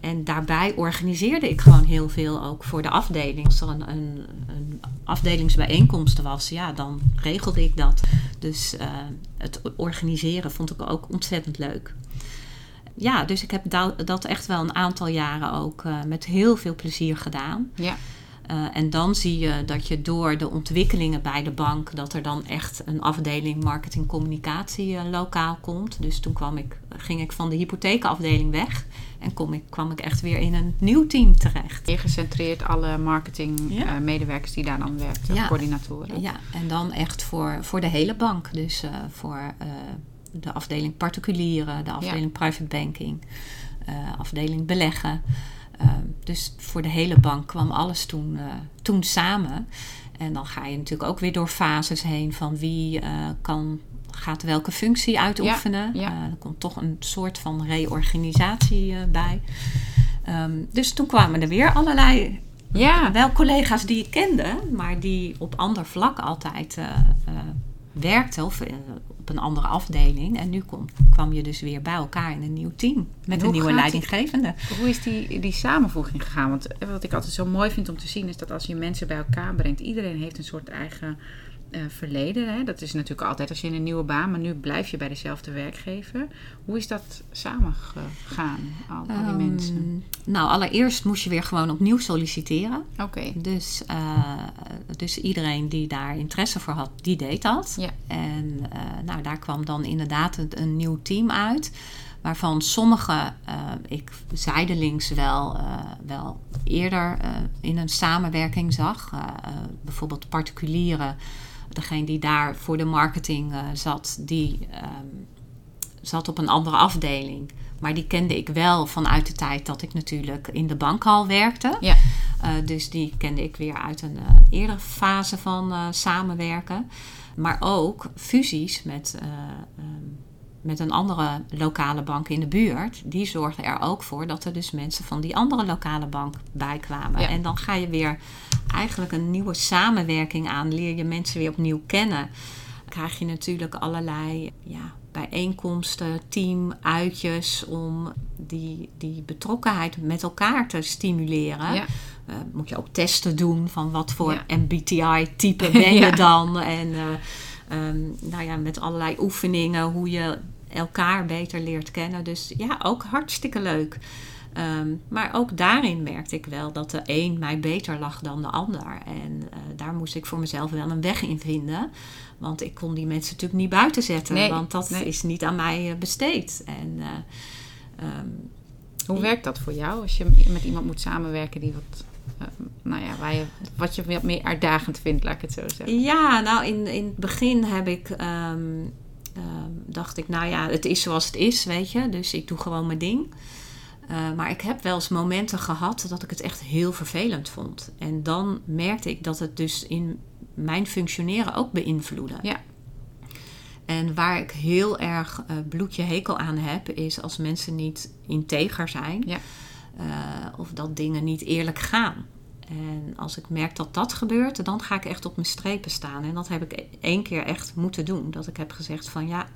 Speaker 2: en daarbij organiseerde ik gewoon heel veel ook voor de afdeling. Als er een, een, een afdelingsbijeenkomst was, ja, dan regelde ik dat. Dus eh, het organiseren vond ik ook ontzettend leuk. Ja, dus ik heb da- dat echt wel een aantal jaren ook eh, met heel veel plezier gedaan.
Speaker 1: Ja.
Speaker 2: Uh, en dan zie je dat je door de ontwikkelingen bij de bank, dat er dan echt een afdeling marketing communicatie uh, lokaal komt. Dus toen kwam ik, ging ik van de hypotheekafdeling weg en kom ik, kwam ik echt weer in een nieuw team terecht.
Speaker 1: Je gecentreerd alle marketing
Speaker 2: Ja.
Speaker 1: eh, medewerkers die daar dan werkten,
Speaker 2: Ja.
Speaker 1: coördinatoren.
Speaker 2: Ja, en dan echt voor, voor de hele bank. Dus voor de afdeling particulieren, de afdeling private banking, afdeling beleggen. Uh, dus voor de hele bank kwam alles toen, uh, toen samen. En dan ga je natuurlijk ook weer door fases heen van wie uh, kan, gaat welke functie uitoefenen.
Speaker 1: Ja, ja.
Speaker 2: er komt toch een soort van reorganisatie bij. Um, dus toen kwamen er weer allerlei
Speaker 1: Ja.
Speaker 2: wel collega's die ik kende, maar die op ander vlak altijd uh, werkten of op een andere afdeling. En nu kom, kwam je dus weer bij elkaar in een nieuw team met een nieuwe leidinggevende.
Speaker 1: Die, hoe is die, die samenvoeging gegaan? Want wat ik altijd zo mooi vind om te zien is dat als je mensen bij elkaar brengt, iedereen heeft een soort eigen uh, verleden. Hè? Dat is natuurlijk altijd als je in een nieuwe baan, maar nu blijf je bij dezelfde werkgever. Hoe is dat samengegaan, al, al die um, mensen?
Speaker 2: Nou, allereerst moest je weer gewoon opnieuw solliciteren.
Speaker 1: Oké. Okay.
Speaker 2: Dus, uh, dus iedereen die daar interesse voor had, die deed dat.
Speaker 1: Ja.
Speaker 2: En uh, nou, daar kwam dan inderdaad een, een nieuw team uit. Waarvan sommige uh, ik zijdelings wel, wel eerder in een samenwerking zag. bijvoorbeeld particulieren degene die daar voor de marketing uh, zat, die um, zat op een andere afdeling. Maar die kende ik wel vanuit de tijd dat ik natuurlijk in de bankhal werkte.
Speaker 1: Ja.
Speaker 2: Uh, dus die kende ik weer uit een uh, eerdere fase van samenwerken. Maar ook fusies met, um, met een andere lokale bank in de buurt. Die zorgden er ook voor dat er dus mensen van die andere lokale bank bij kwamen.
Speaker 1: Ja.
Speaker 2: En dan ga je weer eigenlijk een nieuwe samenwerking aan. Leer je mensen weer opnieuw kennen. Krijg je natuurlijk allerlei ja, bijeenkomsten, teamuitjes om die, die betrokkenheid met elkaar te stimuleren.
Speaker 1: Ja.
Speaker 2: Uh, moet je ook testen doen van wat voor
Speaker 1: Ja.
Speaker 2: MBTI-type ben je dan. En uh, um, nou ja, met allerlei oefeningen hoe je elkaar beter leert kennen. Dus ja, ook hartstikke leuk. Um, maar ook daarin merkte ik wel dat de een mij beter lag dan de ander. En uh, daar moest ik voor mezelf wel een weg in vinden. Want ik kon die mensen natuurlijk niet buiten zetten.
Speaker 1: Nee,
Speaker 2: want dat
Speaker 1: nee.
Speaker 2: is niet aan mij uh, besteed. En, uh, um,
Speaker 1: Hoe werkt dat voor jou als je met iemand moet samenwerken die wat, uh, nou ja, waar je, wat je wat meer uitdagend vindt, laat ik het zo zeggen?
Speaker 2: Ja, nou in, in het begin heb ik, um, dacht ik, nou ja, het is zoals het is, weet je. Dus ik doe gewoon mijn ding. Uh, maar ik heb wel eens momenten gehad dat ik het echt heel vervelend vond. En dan merkte ik dat het dus in mijn functioneren ook beïnvloedde.
Speaker 1: Ja.
Speaker 2: En waar ik heel erg uh, bloedje hekel aan heb, is als mensen niet integer zijn.
Speaker 1: Ja.
Speaker 2: Uh, of dat dingen niet eerlijk gaan. En als ik merk dat dat gebeurt, dan ga ik echt op mijn strepen staan. En dat heb ik één keer echt moeten doen. Dat ik heb gezegd van ja,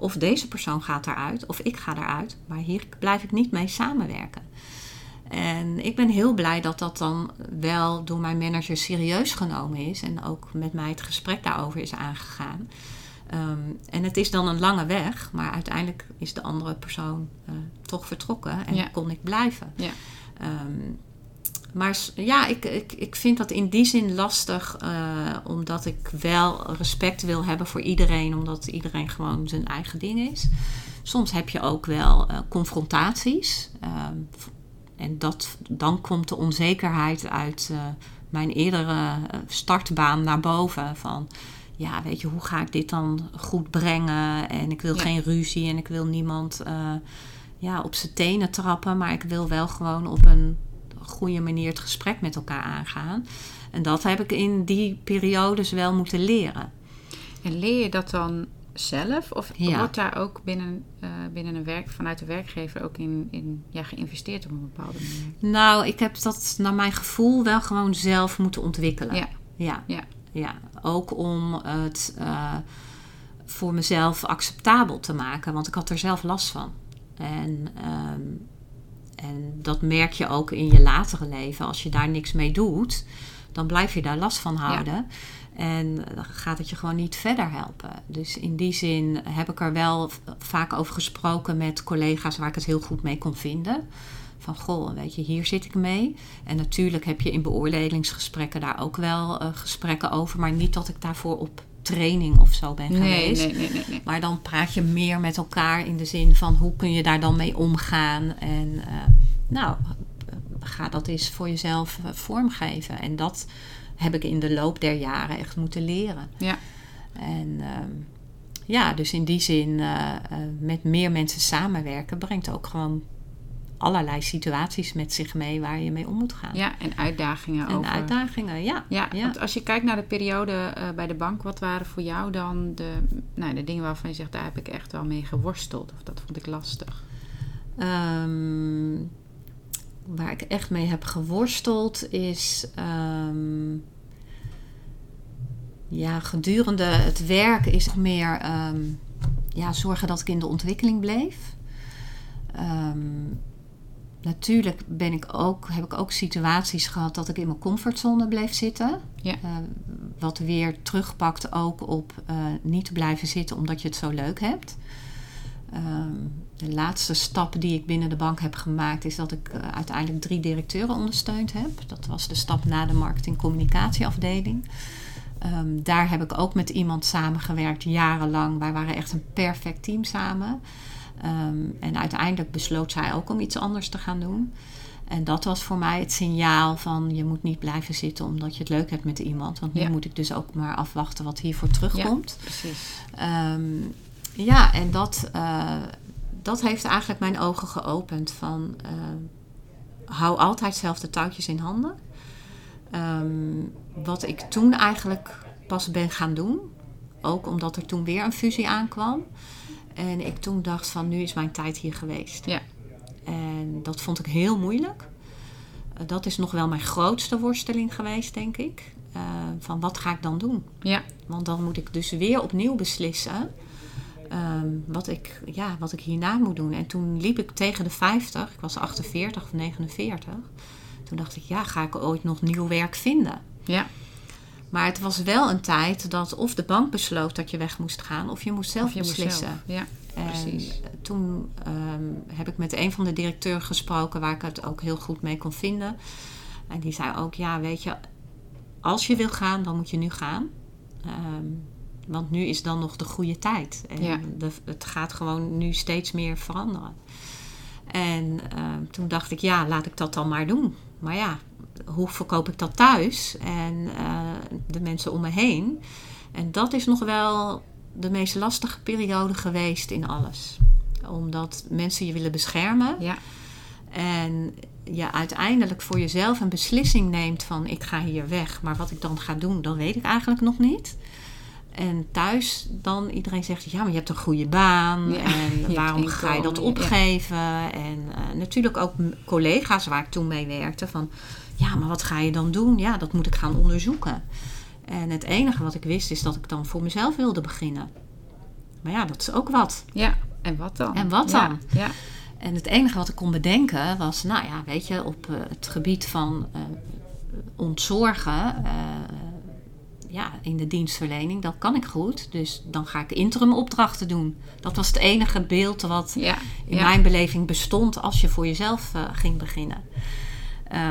Speaker 2: of deze persoon gaat eruit, of ik ga eruit. Maar hier blijf ik niet mee samenwerken. En ik ben heel blij dat dat dan wel door mijn manager serieus genomen is. En ook met mij het gesprek daarover is aangegaan. Um, en het is dan een lange weg, maar uiteindelijk is de andere persoon uh, toch vertrokken en
Speaker 1: Ja.
Speaker 2: kon ik blijven.
Speaker 1: Ja.
Speaker 2: Um, maar ja, ik, ik, ik vind dat in die zin lastig, uh, omdat ik wel respect wil hebben voor iedereen, omdat iedereen gewoon zijn eigen ding is. Soms heb je ook wel uh, confrontaties. Um, en dat, dan komt de onzekerheid uit uh, mijn eerdere startbaan naar boven. Van ja, weet je, hoe ga ik dit dan goed brengen? En ik wil geen ruzie en ik wil niemand ja, op zijn tenen trappen, maar ik wil wel gewoon op een goede manier het gesprek met elkaar aangaan. En dat heb ik in die periodes wel moeten leren.
Speaker 1: En leer je dat dan zelf? Of wordt daar ook binnen, uh, binnen een werk, vanuit de werkgever ook in, in ja, geïnvesteerd op een bepaalde manier?
Speaker 2: Nou, ik heb dat naar mijn gevoel wel gewoon zelf moeten ontwikkelen.
Speaker 1: Ja.
Speaker 2: Ja. ja. ja. Ook om het uh, voor mezelf acceptabel te maken, want ik had er zelf last van. En, um, en dat merk je ook in je latere leven. Als je daar niks mee doet, dan blijf je daar last van houden. Ja. En dan gaat het je gewoon niet verder helpen. Dus in die zin heb ik er wel vaak over gesproken met collega's waar ik het heel goed mee kon vinden. Van goh, weet je, hier zit ik mee. En natuurlijk heb je in beoordelingsgesprekken daar ook wel uh, gesprekken over. Maar niet dat ik daarvoor op training of zo ben geweest.
Speaker 1: Nee, nee, nee, nee,
Speaker 2: Maar dan praat je meer met elkaar in de zin van hoe kun je daar dan mee omgaan. En uh, nou, ga dat eens voor jezelf uh, vormgeven. En dat heb ik in de loop der jaren echt moeten leren.
Speaker 1: Ja.
Speaker 2: En uh, ja, dus in die zin uh, met meer mensen samenwerken brengt ook gewoon allerlei situaties met zich mee waar je mee om moet gaan.
Speaker 1: Ja, en uitdagingen
Speaker 2: en
Speaker 1: over.
Speaker 2: uitdagingen, ja.
Speaker 1: ja. Ja, want als je kijkt naar de periode uh, bij de bank, wat waren voor jou dan de, nou, de dingen waarvan je zegt, daar heb ik echt wel mee geworsteld of dat vond ik lastig?
Speaker 2: Um, waar ik echt mee heb geworsteld is. Um, ja, gedurende het werk is het meer um, ja, zorgen dat ik in de ontwikkeling bleef. Um, natuurlijk ben ik ook, heb ik ook situaties gehad dat ik in mijn comfortzone bleef zitten.
Speaker 1: Ja. Uh,
Speaker 2: wat weer terugpakt ook op uh, niet te blijven zitten omdat je het zo leuk hebt. Um, de laatste stap die ik binnen de bank heb gemaakt is dat ik uh, uiteindelijk drie directeuren ondersteund heb. Dat was de stap na de marketing-communicatieafdeling. Um, daar heb ik ook met iemand samengewerkt jarenlang. Wij waren echt een perfect team samen. Um, en uiteindelijk besloot zij ook om iets anders te gaan doen. En dat was voor mij het signaal van je moet niet blijven zitten omdat je het leuk hebt met iemand. Want nu
Speaker 1: Ja.
Speaker 2: moet ik dus ook maar afwachten wat hiervoor terugkomt.
Speaker 1: Ja, precies.
Speaker 2: Um, ja, en dat, uh, dat heeft eigenlijk mijn ogen geopend van uh, hou altijd zelf de touwtjes in handen. Um, wat ik toen eigenlijk pas ben gaan doen, ook omdat er toen weer een fusie aankwam. En ik toen dacht van nu is mijn tijd hier geweest.
Speaker 1: Ja.
Speaker 2: En dat vond ik heel moeilijk. Uh, dat is nog wel mijn grootste worsteling geweest, denk ik. Uh, van wat ga ik dan doen?
Speaker 1: Ja.
Speaker 2: Want dan moet ik dus weer opnieuw beslissen um, wat, ik, ja, wat ik hierna moet doen. En toen liep ik tegen de 50, ik was 48 of 49. Toen dacht ik, ja, ga ik ooit nog nieuw werk vinden?
Speaker 1: Ja.
Speaker 2: Maar het was wel een tijd dat of de bank besloot dat je weg moest gaan, of je moest zelf
Speaker 1: moest
Speaker 2: beslissen.
Speaker 1: zelf, ja,
Speaker 2: en
Speaker 1: precies.
Speaker 2: toen um, heb ik met een van de directeuren gesproken waar ik het ook heel goed mee kon vinden. En die zei ook, ja, weet je, als je wil gaan, dan moet je nu gaan. Um, want nu is dan nog de goede tijd. En
Speaker 1: Ja.
Speaker 2: de, het gaat gewoon nu steeds meer veranderen. En um, toen dacht ik, ja, laat ik dat dan maar doen. Maar ja, hoe verkoop ik dat thuis en uh, de mensen om me heen? En dat is nog wel de meest lastige periode geweest in alles. Omdat mensen je willen beschermen.
Speaker 1: Ja.
Speaker 2: En je uiteindelijk voor jezelf een beslissing neemt van ik ga hier weg. Maar wat ik dan ga doen, dat weet ik eigenlijk nog niet. En thuis dan iedereen zegt, ja, maar je hebt een goede baan.
Speaker 1: Ja,
Speaker 2: en waarom ga je dat
Speaker 1: ja.
Speaker 2: opgeven? En uh, natuurlijk ook collega's waar ik toen mee werkte. Van, ja, maar wat ga je dan doen? Ja, dat moet ik gaan onderzoeken. En het enige wat ik wist is dat ik dan voor mezelf wilde beginnen. Maar ja, dat is ook wat.
Speaker 1: Ja, en wat dan?
Speaker 2: En wat dan?
Speaker 1: Ja.
Speaker 2: En het enige wat ik kon bedenken was, nou ja, weet je, op uh, het gebied van uh, ontzorgen, uh, ja, in de dienstverlening, dat kan ik goed. Dus dan ga ik interim opdrachten doen. Dat was het enige beeld wat
Speaker 1: Ja.
Speaker 2: in
Speaker 1: ja.
Speaker 2: mijn beleving bestond als je voor jezelf uh, ging beginnen.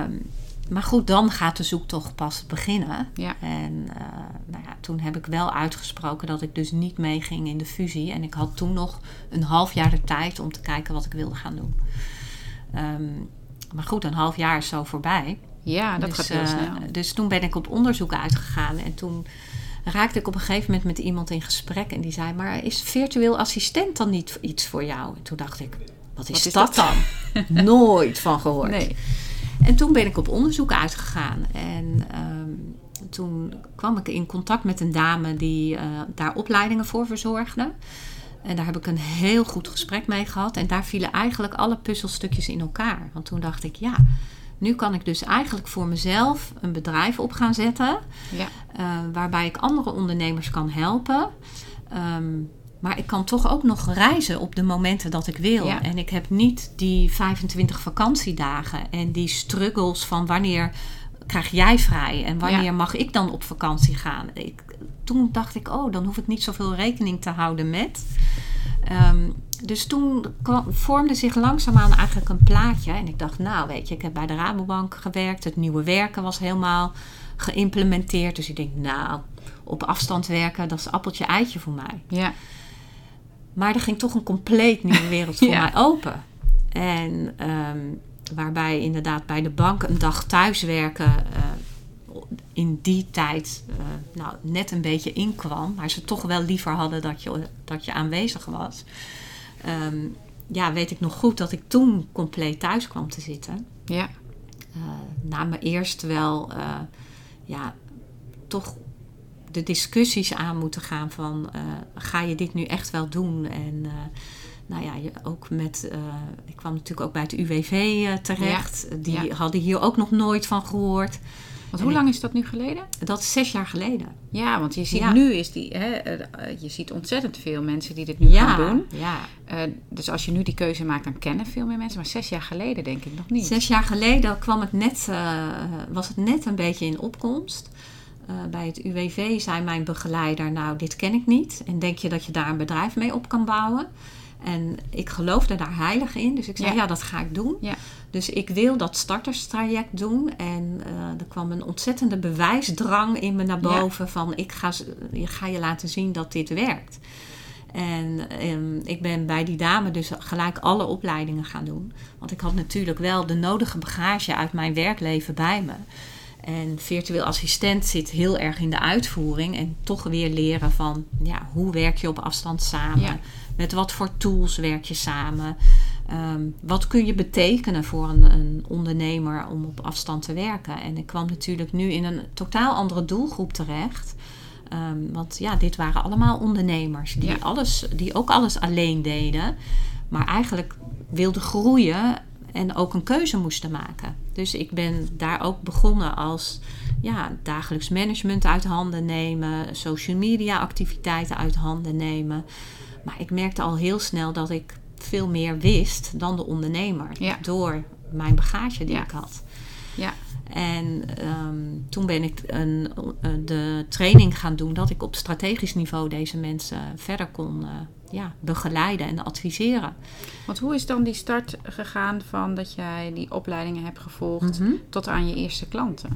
Speaker 2: Um, maar goed, dan gaat de zoektocht pas beginnen.
Speaker 1: Ja.
Speaker 2: En uh, nou ja, toen heb ik wel uitgesproken dat ik dus niet meeging in de fusie. En ik had toen nog een half jaar de tijd om te kijken wat ik wilde gaan doen. Um, maar goed, een half jaar is zo voorbij.
Speaker 1: Ja, dat
Speaker 2: dus,
Speaker 1: gaat heel
Speaker 2: eh,
Speaker 1: snel.
Speaker 2: Dus toen ben ik op onderzoek uitgegaan. En toen raakte ik op een gegeven moment met iemand in gesprek. En die zei, maar is virtueel assistent dan niet iets voor jou? En toen dacht ik, wat is,
Speaker 1: Wat is
Speaker 2: dat,
Speaker 1: dat?
Speaker 2: dan? Nooit van gehoord.
Speaker 1: Nee.
Speaker 2: En toen ben ik op onderzoek uitgegaan. En ehm, toen kwam ik in contact met een dame die eh, daar opleidingen voor verzorgde. En daar heb ik een heel goed gesprek mee gehad. En daar vielen eigenlijk alle puzzelstukjes in elkaar. Want toen dacht ik, ja, nu kan ik dus eigenlijk voor mezelf een bedrijf op gaan zetten.
Speaker 1: Ja.
Speaker 2: eh, waarbij ik andere ondernemers kan helpen. Ehm, maar ik kan toch ook nog reizen op de momenten dat ik wil.
Speaker 1: Ja.
Speaker 2: En ik heb niet die 25 vakantiedagen en die struggles van wanneer krijg jij vrij en wanneer
Speaker 1: Ja.
Speaker 2: mag ik dan op vakantie gaan. Ik, toen dacht ik, oh, dan hoef ik niet zoveel rekening te houden met. Ehm, dus toen kwam, vormde zich langzaamaan eigenlijk een plaatje. En ik dacht, nou weet je, ik heb bij de Rabobank gewerkt. Het nieuwe werken was helemaal geïmplementeerd. Dus ik denk, nou, op afstand werken, dat is appeltje eitje voor mij.
Speaker 1: Ja.
Speaker 2: Maar er ging toch een compleet nieuwe wereld voor
Speaker 1: Ja.
Speaker 2: mij open. En ehm, waarbij inderdaad bij de bank een dag thuiswerken eh, in die tijd eh, nou, net een beetje inkwam. Maar ze toch wel liever hadden dat je, dat je aanwezig was. Ehm, ja, weet ik nog goed dat ik toen compleet thuis kwam te zitten.
Speaker 1: Ja.
Speaker 2: Eh, na me eerst wel, ja, toch de discussies aan moeten gaan van, eh, ga je dit nu echt wel doen? En eh, nou ja, je, ook met, eh, ik kwam natuurlijk ook bij het UWV terecht. Die
Speaker 1: ja.
Speaker 2: hadden hier ook nog nooit van gehoord.
Speaker 1: Want hoe lang is dat nu geleden?
Speaker 2: Dat is zes jaar geleden.
Speaker 1: Ja, want je ziet
Speaker 2: Ja.
Speaker 1: nu is die, hè, je ziet ontzettend veel mensen die dit nu gaan doen.
Speaker 2: ja.
Speaker 1: Dus als je nu die keuze maakt, dan kennen veel meer mensen. Maar zes jaar geleden denk ik nog niet.
Speaker 2: Zes jaar geleden kwam het net, was het net een beetje in opkomst. Eh, bij het UWV zei mijn begeleider, nou dit ken ik niet. En denk je dat je daar een bedrijf mee op kan bouwen? En ik geloofde daar heilig in. Dus ik zei,
Speaker 1: Ja.
Speaker 2: ja, dat ga ik doen.
Speaker 1: Ja.
Speaker 2: Dus ik wil dat starterstraject doen. En eh, er kwam een ontzettende bewijsdrang in me naar
Speaker 1: Ja.
Speaker 2: boven. Van ik ga, ga je laten zien dat dit werkt. En ehm, ik ben bij die dame dus gelijk alle opleidingen gaan doen. Want ik had natuurlijk wel de nodige bagage uit mijn werkleven bij me. En virtueel assistent zit heel erg in de uitvoering. En toch weer leren van ja, hoe werk je op afstand samen?
Speaker 1: Ja.
Speaker 2: Met wat voor tools werk je samen? Ehm, wat kun je betekenen voor een, een ondernemer om op afstand te werken? En ik kwam natuurlijk nu in een totaal andere doelgroep terecht. Ehm, want ja, dit waren allemaal ondernemers die,
Speaker 1: Ja.
Speaker 2: alles, die ook alles alleen deden. Maar eigenlijk wilden groeien en ook een keuze moesten maken. Dus ik ben daar ook begonnen als ja, dagelijks management uit handen nemen, social media activiteiten uit handen nemen. Maar ik merkte al heel snel dat ik veel meer wist dan de ondernemer.
Speaker 1: Ja.
Speaker 2: Door mijn bagage die
Speaker 1: Ja.
Speaker 2: ik had.
Speaker 1: Ja.
Speaker 2: En ehm, toen ben ik een, eh, de training gaan doen dat ik op strategisch niveau deze mensen verder kon eh, ja, begeleiden en adviseren.
Speaker 1: Want hoe is dan die start gegaan van dat jij die opleidingen hebt gevolgd
Speaker 2: Mhm.
Speaker 1: tot aan je eerste klanten?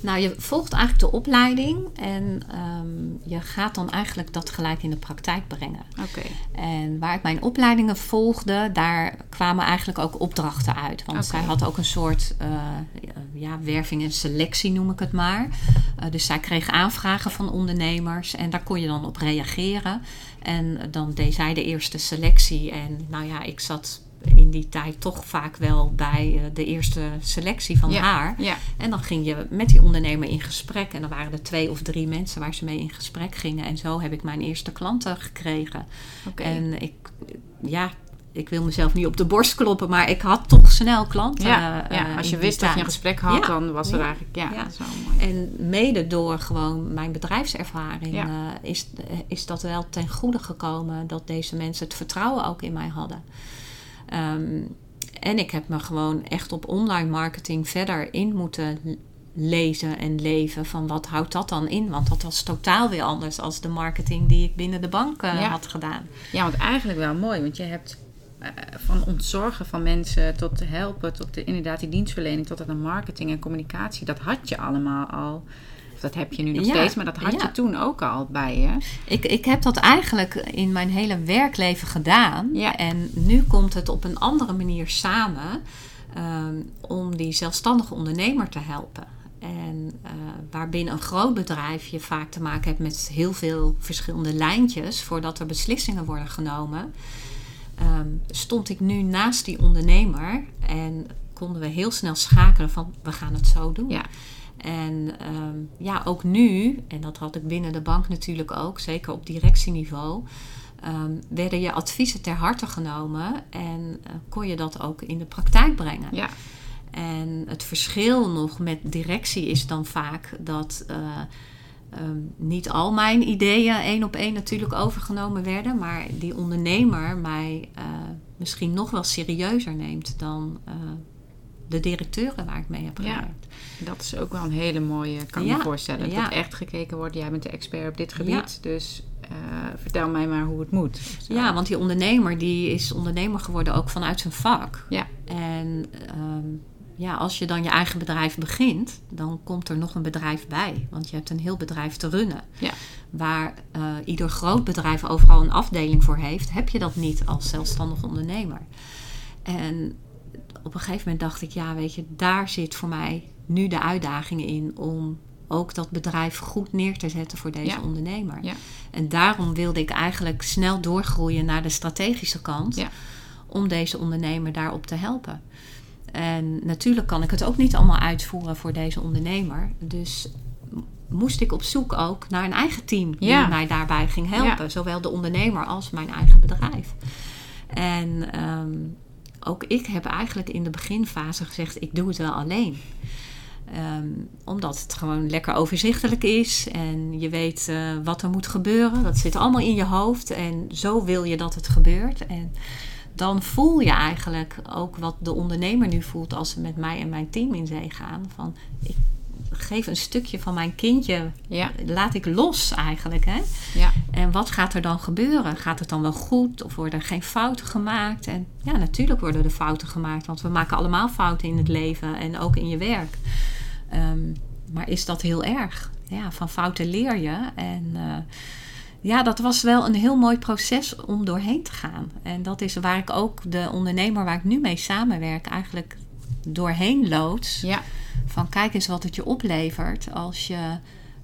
Speaker 2: Nou, je volgt eigenlijk de opleiding en ehm, je gaat dan eigenlijk dat gelijk in de praktijk brengen.
Speaker 1: Oké.
Speaker 2: En waar ik mijn opleidingen volgde, daar kwamen eigenlijk ook opdrachten uit. Want zij had ook een soort eh, ja, werving en selectie, noem ik het maar. Eh, dus zij kreeg aanvragen van ondernemers en daar kon je dan op reageren. En dan deed zij de eerste selectie. En nou ja, ik zat in die tijd toch vaak wel bij eh, de eerste selectie van
Speaker 1: Ja.
Speaker 2: haar.
Speaker 1: Ja.
Speaker 2: En dan ging je met die ondernemer in gesprek. En dan waren er twee of drie mensen waar ze mee in gesprek gingen. En zo heb ik mijn eerste klanten gekregen. En ik, ja, ik wil mezelf niet op de borst kloppen, maar ik had toch snel klanten.
Speaker 1: Ja,
Speaker 2: eh,
Speaker 1: ja, als je wist dat je een gesprek had,
Speaker 2: Ja.
Speaker 1: dan was er
Speaker 2: Ja.
Speaker 1: eigenlijk... Ja, wel mooi.
Speaker 2: En mede door gewoon mijn bedrijfservaring eh, is, is dat wel ten goede gekomen dat deze mensen het vertrouwen ook in mij hadden. Ehm, en ik heb me gewoon echt op online marketing verder in moeten lezen en leven van wat houdt dat dan in? Want dat was totaal weer anders als de marketing die ik binnen de bank eh,
Speaker 1: Ja.
Speaker 2: had gedaan.
Speaker 1: Ja, want eigenlijk wel mooi. Want je hebt eh, van ontzorgen van mensen tot te helpen, tot de, inderdaad die dienstverlening, tot aan de marketing en communicatie. Dat had je allemaal al. Dat heb je nu nog
Speaker 2: Ja,
Speaker 1: steeds, maar dat had
Speaker 2: ja.
Speaker 1: je toen ook al bij je.
Speaker 2: Ik, ik heb dat eigenlijk in mijn hele werkleven gedaan.
Speaker 1: Ja.
Speaker 2: En nu komt het op een andere manier samen. ehm, om die zelfstandige ondernemer te helpen. En uh, waarbinnen een groot bedrijf je vaak te maken hebt met heel veel verschillende lijntjes voordat er beslissingen worden genomen, ehm, stond ik nu naast die ondernemer en konden we heel snel schakelen van we gaan het zo doen.
Speaker 1: Ja.
Speaker 2: En ehm, ja, ook nu, en dat had ik binnen de bank natuurlijk ook, zeker op directieniveau, um, werden je adviezen ter harte genomen en uh, kon je dat ook in de praktijk brengen.
Speaker 1: Ja.
Speaker 2: En het verschil nog met directie is dan vaak dat uh, um, niet al mijn ideeën één op één natuurlijk overgenomen werden, maar die ondernemer mij uh, misschien nog wel serieuzer neemt dan de directeuren waar ik mee heb gewerkt.
Speaker 1: Ja, dat is ook wel een hele mooie, kan ja, me voorstellen. Ja. Dat echt gekeken wordt, jij bent de expert op dit gebied, dus uh, vertel mij maar hoe het moet.
Speaker 2: Zo. Ja, want die ondernemer die is ondernemer geworden ook vanuit zijn vak.
Speaker 1: Ja.
Speaker 2: En um, ja, als je dan je eigen bedrijf begint, dan komt er nog een bedrijf bij. Want je hebt een heel bedrijf te runnen.
Speaker 1: Ja.
Speaker 2: Waar uh, ieder groot bedrijf overal een afdeling voor heeft, heb je dat niet als zelfstandig ondernemer. En op een gegeven moment dacht ik, ja, weet je, daar zit voor mij nu de uitdaging in om ook dat bedrijf goed neer te zetten voor deze
Speaker 1: ja.
Speaker 2: ondernemer.
Speaker 1: Ja.
Speaker 2: En daarom wilde ik eigenlijk snel doorgroeien naar de strategische kant,
Speaker 1: ja.
Speaker 2: om deze ondernemer daarop te helpen. En natuurlijk kan ik het ook niet allemaal uitvoeren voor deze ondernemer. Dus moest ik op zoek ook naar een eigen team die mij daarbij ging helpen. Zowel de ondernemer als mijn eigen bedrijf. En um, ook ik heb eigenlijk in de beginfase gezegd: ik doe het wel alleen. Um, omdat het gewoon lekker overzichtelijk is en je weet uh, wat er moet gebeuren. Dat zit allemaal in je hoofd en zo wil je dat het gebeurt. En dan voel je eigenlijk ook wat de ondernemer nu voelt als ze met mij en mijn team in zee gaan. Van ik geef een stukje van mijn kindje,
Speaker 1: ja.
Speaker 2: laat ik los eigenlijk. Hè?
Speaker 1: Ja.
Speaker 2: En wat gaat er dan gebeuren? Gaat het dan wel goed of worden er geen fouten gemaakt? En ja, natuurlijk worden er fouten gemaakt, want we maken allemaal fouten in het leven en ook in je werk. Um, maar is dat heel erg? Ja, van fouten leer je. En uh, ja, dat was wel een heel mooi proces om doorheen te gaan. En dat is waar ik ook de ondernemer waar ik nu mee samenwerk eigenlijk doorheen loods.
Speaker 1: Ja.
Speaker 2: Van kijk eens wat het je oplevert als je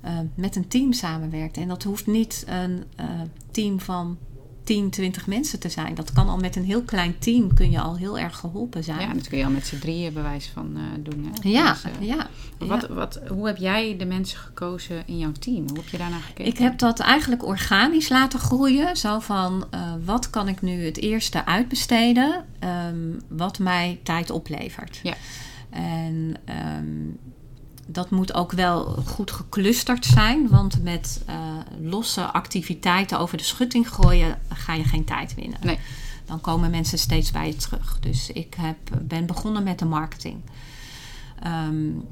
Speaker 2: uh, met een team samenwerkt. En dat hoeft niet een uh, team van 10, 20 mensen te zijn. Dat kan al met een heel klein team kun je al heel erg geholpen zijn.
Speaker 1: Ja, dat kun je al met z'n drieën bewijs van uh, doen. Hè?
Speaker 2: Ja, dus, uh, ja.
Speaker 1: Wat. Wat, hoe heb jij de mensen gekozen in jouw team? Hoe heb je daarnaar gekeken?
Speaker 2: Ik heb dat eigenlijk organisch laten groeien. Zo van, uh, wat kan ik nu het eerste uitbesteden? Um, wat mij tijd oplevert.
Speaker 1: Ja.
Speaker 2: En um, dat moet ook wel goed geclusterd zijn. Want met uh, losse activiteiten over de schutting gooien ga je geen tijd winnen.
Speaker 1: Nee.
Speaker 2: Dan komen mensen steeds bij je terug. Dus ik heb, ben begonnen met de marketing. Um,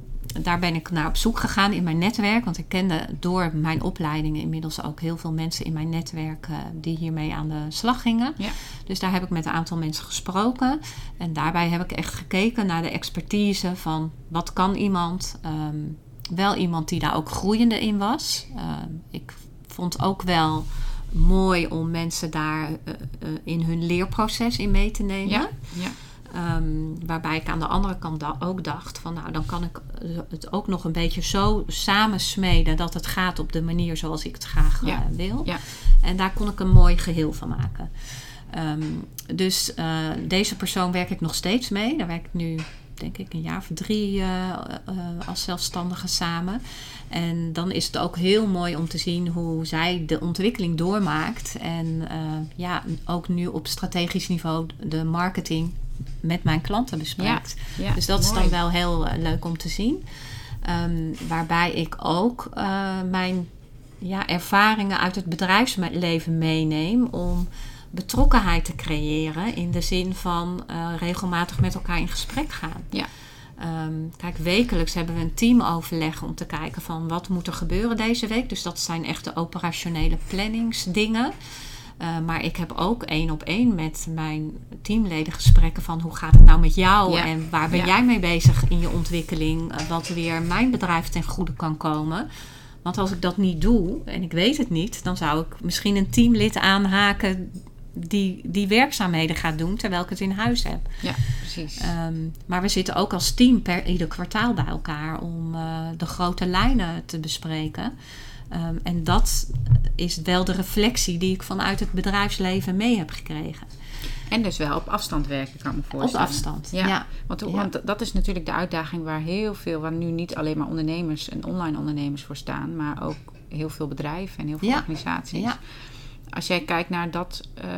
Speaker 2: daar ben ik naar op zoek gegaan in mijn netwerk. Want ik kende door mijn opleidingen inmiddels ook heel veel mensen in mijn netwerk uh, die hiermee aan de slag gingen.
Speaker 1: Ja.
Speaker 2: Dus daar heb ik met een aantal mensen gesproken. En daarbij heb ik echt gekeken naar de expertise van wat kan iemand. Um, wel iemand die daar ook groeiende in was. Uh, ik vond ook wel mooi om mensen daar uh, in hun leerproces in mee te nemen.
Speaker 1: Ja, ja.
Speaker 2: Um, waarbij ik aan de andere kant da ook dacht van nou dan kan ik het ook nog een beetje zo samensmeden dat het gaat op de manier zoals ik het graag
Speaker 1: ja.
Speaker 2: uh, wil.
Speaker 1: Ja.
Speaker 2: En daar kon ik een mooi geheel van maken. Um, dus uh, deze persoon werk ik nog steeds mee. Daar werk ik nu denk ik een jaar of drie uh, als zelfstandige samen. En dan is het ook heel mooi om te zien hoe zij de ontwikkeling doormaakt. En ja, ook nu op strategisch niveau de marketing met mijn klanten bespreekt.
Speaker 1: Ja, ja,
Speaker 2: dus dat
Speaker 1: mooi.
Speaker 2: is dan wel heel uh, leuk om te zien. Um, waarbij ik ook uh, mijn ja, ervaringen uit het bedrijfsleven meeneem om betrokkenheid te creëren in de zin van uh, regelmatig met elkaar in gesprek gaan.
Speaker 1: Ja.
Speaker 2: Um, kijk, wekelijks hebben we een teamoverleg om te kijken van wat moet er gebeuren deze week. Dus dat zijn echt de operationele planningsdingen. Uh, maar ik heb ook één op één met mijn teamleden gesprekken van hoe gaat het nou met jou
Speaker 1: ja.
Speaker 2: en waar ben
Speaker 1: ja.
Speaker 2: jij mee bezig in je ontwikkeling, uh, wat weer mijn bedrijf ten goede kan komen. Want als ik dat niet doe en ik weet het niet, dan zou ik misschien een teamlid aanhaken die, die werkzaamheden ga doen terwijl ik het in huis heb.
Speaker 1: Ja, precies.
Speaker 2: Ehm, maar we zitten ook als team per ieder kwartaal bij elkaar om uh, de grote lijnen te bespreken. Um, en dat is wel de reflectie die ik vanuit het bedrijfsleven mee heb gekregen.
Speaker 1: En dus wel op afstand werken, kan ik me voorstellen.
Speaker 2: Op afstand,
Speaker 1: ja.
Speaker 2: ja.
Speaker 1: Want, want, dat is natuurlijk de uitdaging waar heel veel, waar nu niet alleen maar ondernemers en online ondernemers voor staan, maar ook heel veel bedrijven en heel veel
Speaker 2: Ja.
Speaker 1: organisaties. Als jij kijkt naar dat, eh,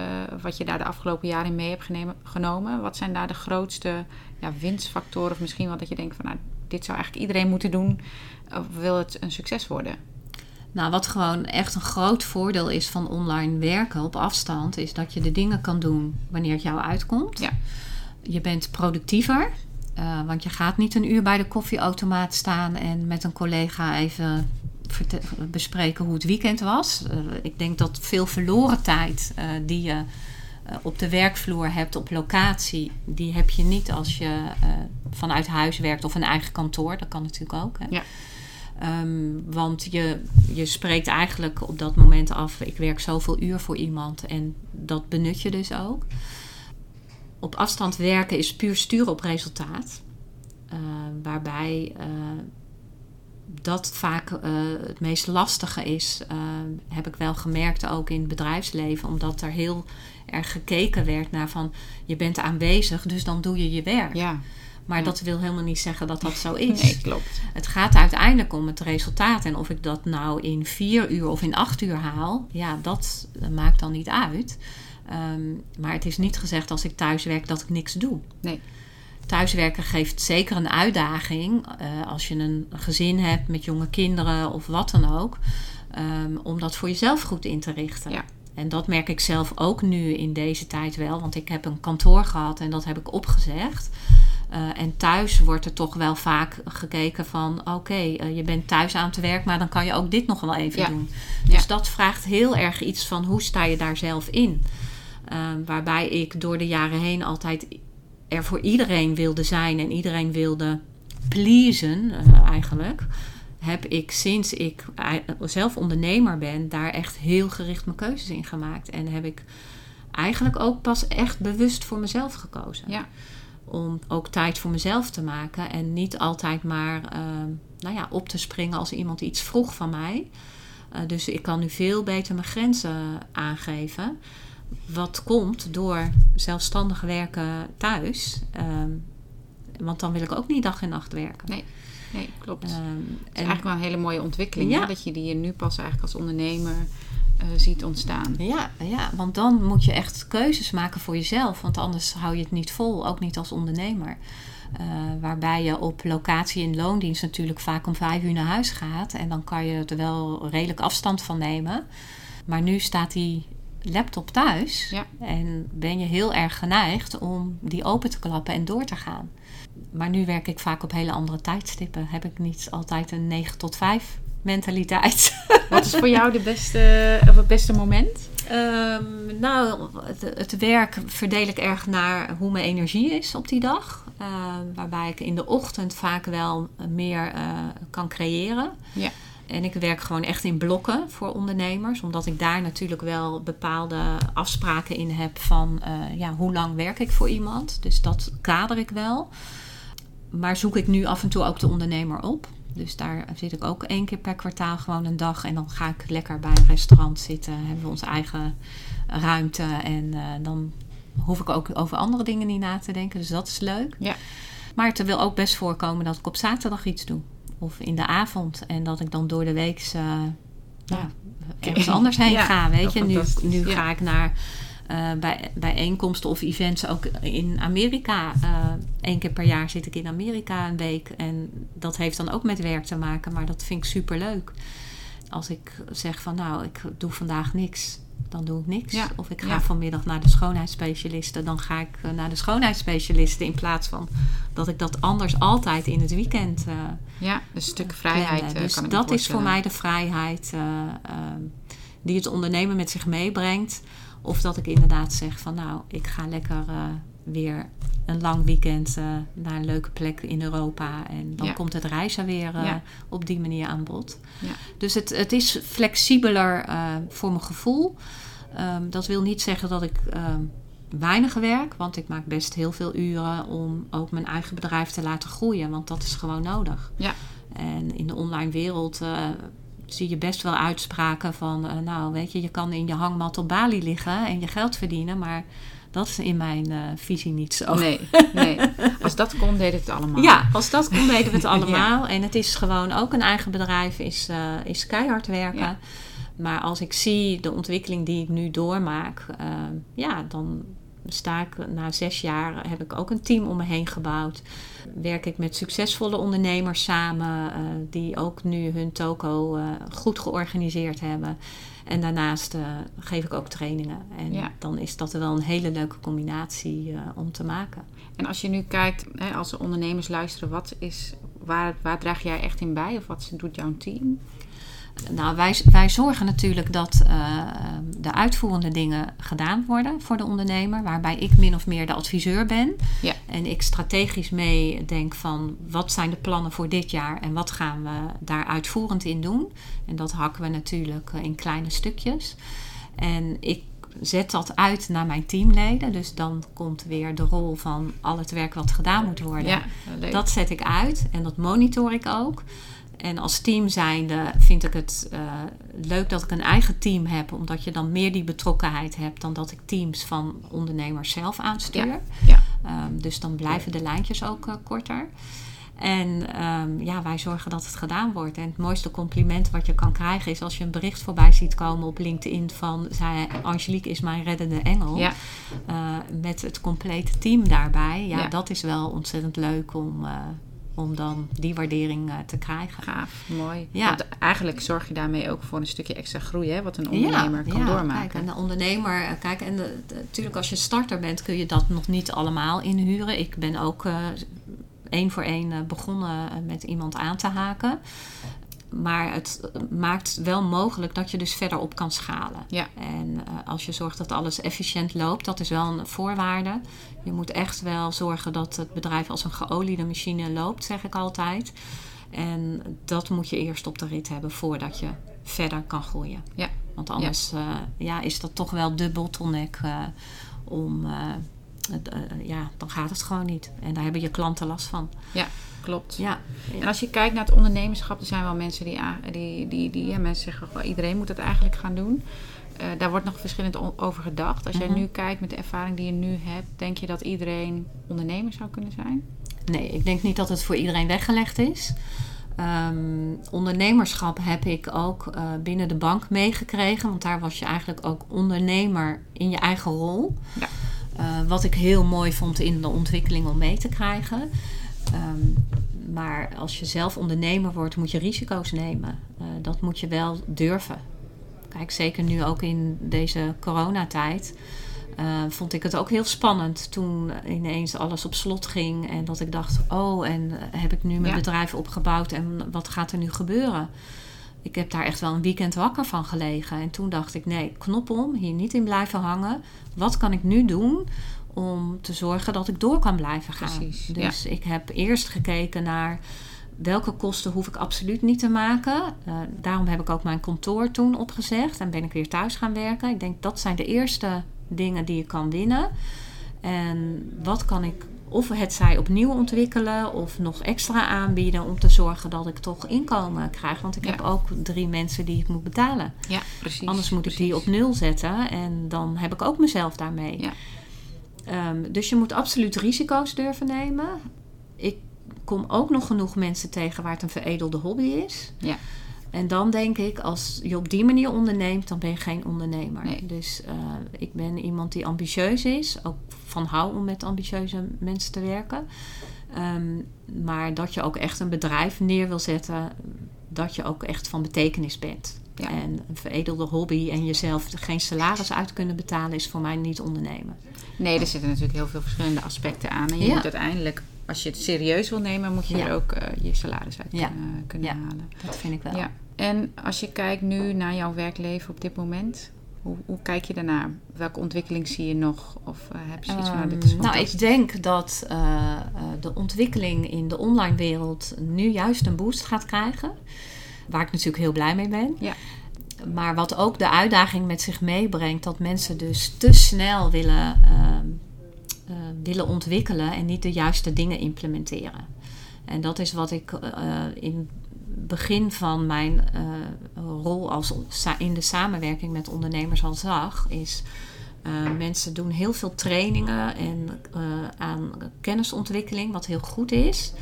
Speaker 1: wat je daar de afgelopen jaren mee hebt genemen- genomen, wat zijn daar de grootste ja, winstfactoren? Of misschien wel dat je denkt van, nou, dit zou eigenlijk iedereen moeten doen, of wil het een succes worden?
Speaker 2: Nou, wat gewoon echt een groot voordeel is van online werken op afstand, is dat je de dingen kan doen wanneer het jou uitkomt.
Speaker 1: Ja.
Speaker 2: Je bent productiever, eh, want je gaat niet een uur bij de koffieautomaat staan en met een collega even bespreken hoe het weekend was. Eh, ik denk dat veel verloren tijd eh, die je op de werkvloer hebt, op locatie, die heb je niet als je vanuit huis werkt of een eigen kantoor. Dat kan natuurlijk ook. Hè?
Speaker 1: Ja.
Speaker 2: Ehm, want je, je spreekt eigenlijk op dat moment af: ik werk zoveel uur voor iemand en dat benut je dus ook. Op afstand werken is puur sturen op resultaat. Eh, waarbij eh, dat vaak eh, het meest lastige is, heb ik wel gemerkt ook in het bedrijfsleven, omdat er heel erg gekeken werd naar van je bent aanwezig, dus dan doe je je werk.
Speaker 1: Ja,
Speaker 2: Maar
Speaker 1: Ja.
Speaker 2: dat wil helemaal niet zeggen dat dat zo is.
Speaker 1: nee, klopt.
Speaker 2: Het gaat uiteindelijk om het resultaat. En of ik dat nou in vier uur of in acht uur haal, ja, dat maakt dan niet uit. Ehm, maar het is niet gezegd als ik thuis werk dat ik niks doe.
Speaker 1: Nee.
Speaker 2: Thuiswerken geeft zeker een uitdaging eh, als je een gezin hebt met jonge kinderen of wat dan ook. ehm, om dat voor jezelf goed in te richten.
Speaker 1: Ja.
Speaker 2: En dat merk ik zelf ook nu in deze tijd wel. Want ik heb een kantoor gehad en dat heb ik opgezegd. Eh, en thuis wordt er toch wel vaak gekeken van... oké, eh, je bent thuis aan het werk, maar dan kan je ook dit nog wel even
Speaker 1: Ja.
Speaker 2: doen.
Speaker 1: Ja.
Speaker 2: Dus dat vraagt heel erg iets van hoe sta je daar zelf in. Eh, waarbij ik door de jaren heen altijd er voor iedereen wilde zijn... en iedereen wilde pleasen eh, eigenlijk... heb ik sinds ik zelf ondernemer ben... daar echt heel gericht mijn keuzes in gemaakt. En heb ik eigenlijk ook pas echt bewust voor mezelf gekozen
Speaker 1: Ja,
Speaker 2: om ook tijd voor mezelf te maken. En niet altijd maar ehm, nou ja, op te springen als iemand iets vroeg van mij. Eh, dus ik kan nu veel beter mijn grenzen aangeven. Wat komt door zelfstandig werken thuis. Ehm, want dan wil ik ook niet dag en nacht werken.
Speaker 1: Nee, nee, klopt.
Speaker 2: Ehm,
Speaker 1: Het is
Speaker 2: en-
Speaker 1: eigenlijk wel een hele mooie ontwikkeling.
Speaker 2: Ja.
Speaker 1: Hè? Dat je die nu pas eigenlijk als ondernemer eh, ziet ontstaan.
Speaker 2: Ja, ja, want dan moet je echt keuzes maken voor jezelf. Want anders hou je het niet vol, ook niet als ondernemer. Eh, waarbij je op locatie in loondienst natuurlijk vaak om vijf uur naar huis gaat. En dan kan je er wel redelijk afstand van nemen. Maar nu staat die laptop thuis.
Speaker 1: Ja.
Speaker 2: En ben je heel erg geneigd om die open te klappen en door te gaan. Maar nu werk ik vaak op hele andere tijdstippen. Heb ik niet altijd een 9 tot 5 mentaliteit.
Speaker 1: Wat is voor jou de beste, of het beste moment?
Speaker 2: Ehm, nou, het, het werk verdeel ik erg naar hoe mijn energie is op die dag. Ehm, waarbij ik in de ochtend vaak wel meer eh, kan creëren.
Speaker 1: Ja.
Speaker 2: En ik werk gewoon echt in blokken voor ondernemers. Omdat ik daar natuurlijk wel bepaalde afspraken in heb van eh, ja, hoe lang werk ik voor iemand. Dus dat kader ik wel. Maar zoek ik nu af en toe ook de ondernemer op. Dus daar zit ik ook één keer per kwartaal gewoon een dag. En dan ga ik lekker bij een restaurant zitten. Hebben we onze eigen ruimte. En eh, dan hoef ik ook over andere dingen niet na te denken. Dus dat is leuk.
Speaker 1: Ja.
Speaker 2: Maar het wil ook best voorkomen dat ik op zaterdag iets doe. Of in de avond. En dat ik dan door de week eh, ja, ergens anders heen
Speaker 1: Ja,
Speaker 2: ga. Weet je, nu, nu
Speaker 1: ja.
Speaker 2: ga ik naar eh, bij, bijeenkomsten of events ook in Amerika. Eh Eén keer per jaar zit ik in Amerika een week. En dat heeft dan ook met werk te maken. Maar dat vind ik super leuk. Als ik zeg van nou, ik doe vandaag niks. Dan doe ik niks.
Speaker 1: Ja,
Speaker 2: Of ik ga
Speaker 1: ja.
Speaker 2: vanmiddag naar de schoonheidsspecialisten. Dan ga ik eh, naar de schoonheidsspecialisten. In plaats van dat ik dat anders altijd in het weekend eh,
Speaker 1: Ja, een stuk vrijheid eh,
Speaker 2: Dus
Speaker 1: kan ik me
Speaker 2: dat is voor mij de vrijheid eh, die het ondernemen met zich meebrengt. Of dat ik inderdaad zeg van nou, ik ga lekker eh, weer een lang weekend eh, naar een leuke plek in Europa. En dan
Speaker 1: Ja.
Speaker 2: komt het reizen weer eh,
Speaker 1: Ja.
Speaker 2: op die manier aan bod.
Speaker 1: Ja.
Speaker 2: Dus het, het is flexibeler voor mijn gevoel. Ehm, dat wil niet zeggen dat ik ehm, weinig werk, want ik maak best heel veel uren om ook mijn eigen bedrijf te laten groeien, want dat is gewoon nodig.
Speaker 1: Ja.
Speaker 2: En in de online wereld uh, zie je best wel uitspraken van, uh, nou weet je, je kan in je hangmat op Bali liggen en je geld verdienen, maar dat is in mijn uh, visie niet zo.
Speaker 1: Nee, nee. Als dat kon, deden we het allemaal.
Speaker 2: Ja, als dat kon, deden we het allemaal. En het is gewoon ook een eigen bedrijf, is, is keihard werken. Ja. Maar als ik zie de ontwikkeling die ik nu doormaak, ja, dan sta ik na zes jaar, heb ik ook een team om me heen gebouwd. Werk ik met succesvolle ondernemers samen, uh, die ook nu hun toko uh, goed georganiseerd hebben. En daarnaast uh, geef ik ook trainingen. En ja. dan is dat wel een hele leuke combinatie om te maken.
Speaker 1: En als je nu kijkt, hè, als ondernemers luisteren, wat is, waar, waar draag jij echt in bij? Of wat doet jouw team?
Speaker 2: Nou, wij, wij zorgen natuurlijk dat uh, de uitvoerende dingen gedaan worden voor de ondernemer, waarbij ik min of meer de adviseur ben.
Speaker 1: Ja.
Speaker 2: En ik strategisch mee denk van wat zijn de plannen voor dit jaar en wat gaan we daar uitvoerend in doen. En dat hakken we natuurlijk in kleine stukjes. En ik zet dat uit naar mijn teamleden. Dus dan komt weer de rol van al het werk wat gedaan moet worden.
Speaker 1: Ja,
Speaker 2: dat zet ik uit en dat monitor ik ook. En als team zijnde vind ik het uh, leuk dat ik een eigen team heb, omdat je dan meer die betrokkenheid hebt dan dat ik teams van ondernemers zelf aanstuur.
Speaker 1: Ja. ja.
Speaker 2: Um, dus dan blijven de lijntjes ook uh, korter. En um, ja, wij zorgen dat het gedaan wordt. En het mooiste compliment wat je kan krijgen is als je een bericht voorbij ziet komen op LinkedIn van zij, Angelique is mijn reddende engel.
Speaker 1: Ja.
Speaker 2: Uh, met het complete team daarbij. Ja, ja, dat is wel ontzettend leuk om, om dan die waardering uh, te krijgen.
Speaker 1: Gaaf, mooi. Ja. Want eigenlijk zorg je daarmee ook voor een stukje extra groei, hè, wat een ondernemer
Speaker 2: ja,
Speaker 1: kan
Speaker 2: ja,
Speaker 1: doormaken.
Speaker 2: Kijk, en de ondernemer, eh, kijk, en natuurlijk als je starter bent kun je dat nog niet allemaal inhuren. Ik ben ook uh, één voor één begonnen met iemand aan te haken. Maar het maakt wel mogelijk dat je dus verder op kan schalen.
Speaker 1: Ja.
Speaker 2: En uh, als je zorgt dat alles efficiënt loopt, dat is wel een voorwaarde. Je moet echt wel zorgen dat het bedrijf als een geoliede machine loopt, zeg ik altijd. En dat moet je eerst op de rit hebben voordat je verder kan groeien.
Speaker 1: Ja.
Speaker 2: Want anders ja. Uh, ja, is dat toch wel de bottleneck uh, om. ja, dan gaat het gewoon niet. En daar hebben je klanten last van.
Speaker 1: Ja klopt.
Speaker 2: Ja.
Speaker 1: En als je kijkt naar het ondernemerschap, er zijn wel mensen die, die, die, die ja, mensen zeggen, well, iedereen moet het eigenlijk gaan doen. Uh, daar wordt nog verschillend over gedacht. Als jij mm-hmm. nu kijkt met de ervaring die je nu hebt, denk je dat iedereen ondernemer zou kunnen zijn?
Speaker 2: Nee, ik denk niet dat het voor iedereen weggelegd is. Um, ondernemerschap heb ik ook uh, binnen de bank meegekregen, want daar was je eigenlijk ook ondernemer in je eigen rol.
Speaker 1: Ja.
Speaker 2: Uh, wat ik heel mooi vond in de ontwikkeling om mee te krijgen. Um, maar als je zelf ondernemer wordt, moet je risico's nemen. Uh, dat moet je wel durven. Kijk, zeker nu ook in deze coronatijd. Uh, vond ik het ook heel spannend toen ineens alles op slot ging. En dat ik dacht, oh, en heb ik nu mijn ja. bedrijf opgebouwd en wat gaat er nu gebeuren? Ik heb daar echt wel een weekend wakker van gelegen. En toen dacht ik, nee, knop om, hier niet in blijven hangen. Wat kan ik nu doen om te zorgen dat ik door kan blijven gaan.
Speaker 1: Precies,
Speaker 2: dus
Speaker 1: ja.
Speaker 2: ik heb eerst gekeken naar welke kosten hoef ik absoluut niet te maken. Uh, daarom heb ik ook mijn kantoor toen opgezegd en ben ik weer thuis gaan werken. Ik denk dat zijn de eerste dingen die ik kan winnen. En wat kan ik of het zij opnieuw ontwikkelen of nog extra aanbieden om te zorgen dat ik toch inkomen krijg. Want ik
Speaker 1: Ja.
Speaker 2: heb ook drie mensen die ik moet betalen.
Speaker 1: Ja, precies.
Speaker 2: Anders moet
Speaker 1: precies.
Speaker 2: ik die op nul zetten en dan heb ik ook mezelf daarmee.
Speaker 1: Ja.
Speaker 2: Ehm, dus je moet absoluut risico's durven nemen. Ik kom ook nog genoeg mensen tegen waar het een veredelde hobby is.
Speaker 1: Ja.
Speaker 2: En dan denk ik, als je op die manier onderneemt, dan ben je geen ondernemer.
Speaker 1: Nee.
Speaker 2: Dus uh, ik ben iemand die ambitieus is. Ook van hou om met ambitieuze mensen te werken. Um, maar dat je ook echt een bedrijf neer wil zetten, dat je ook echt van betekenis bent.
Speaker 1: Ja.
Speaker 2: En een veredelde hobby en jezelf geen salaris uit kunnen betalen, is voor mij niet ondernemen.
Speaker 1: Nee, er zitten natuurlijk heel veel verschillende aspecten aan. En je
Speaker 2: Ja.
Speaker 1: moet uiteindelijk, als je het serieus wil nemen, moet je
Speaker 2: Ja.
Speaker 1: er ook uh, je salaris uit kunnen, kunnen
Speaker 2: Ja.
Speaker 1: halen.
Speaker 2: Dat vind ik wel.
Speaker 1: En als je kijkt nu naar jouw werkleven op dit moment, hoe, hoe kijk je daarnaar? Welke ontwikkeling zie je nog? Of uh, heb je zoiets van, nou, dit is
Speaker 2: Um, nou, ik denk dat uh, uh, de ontwikkeling in de online wereld nu juist een boost gaat krijgen. Waar ik natuurlijk heel blij mee ben.
Speaker 1: Ja.
Speaker 2: maar wat ook de uitdaging met zich meebrengt, dat mensen dus te snel willen, ehm, eh, willen ontwikkelen en niet de juiste dingen implementeren. En dat is wat ik uh, in begin van mijn rol als in de samenwerking met ondernemers al zag, is mensen doen heel veel trainingen en aan kennisontwikkeling, wat heel goed is.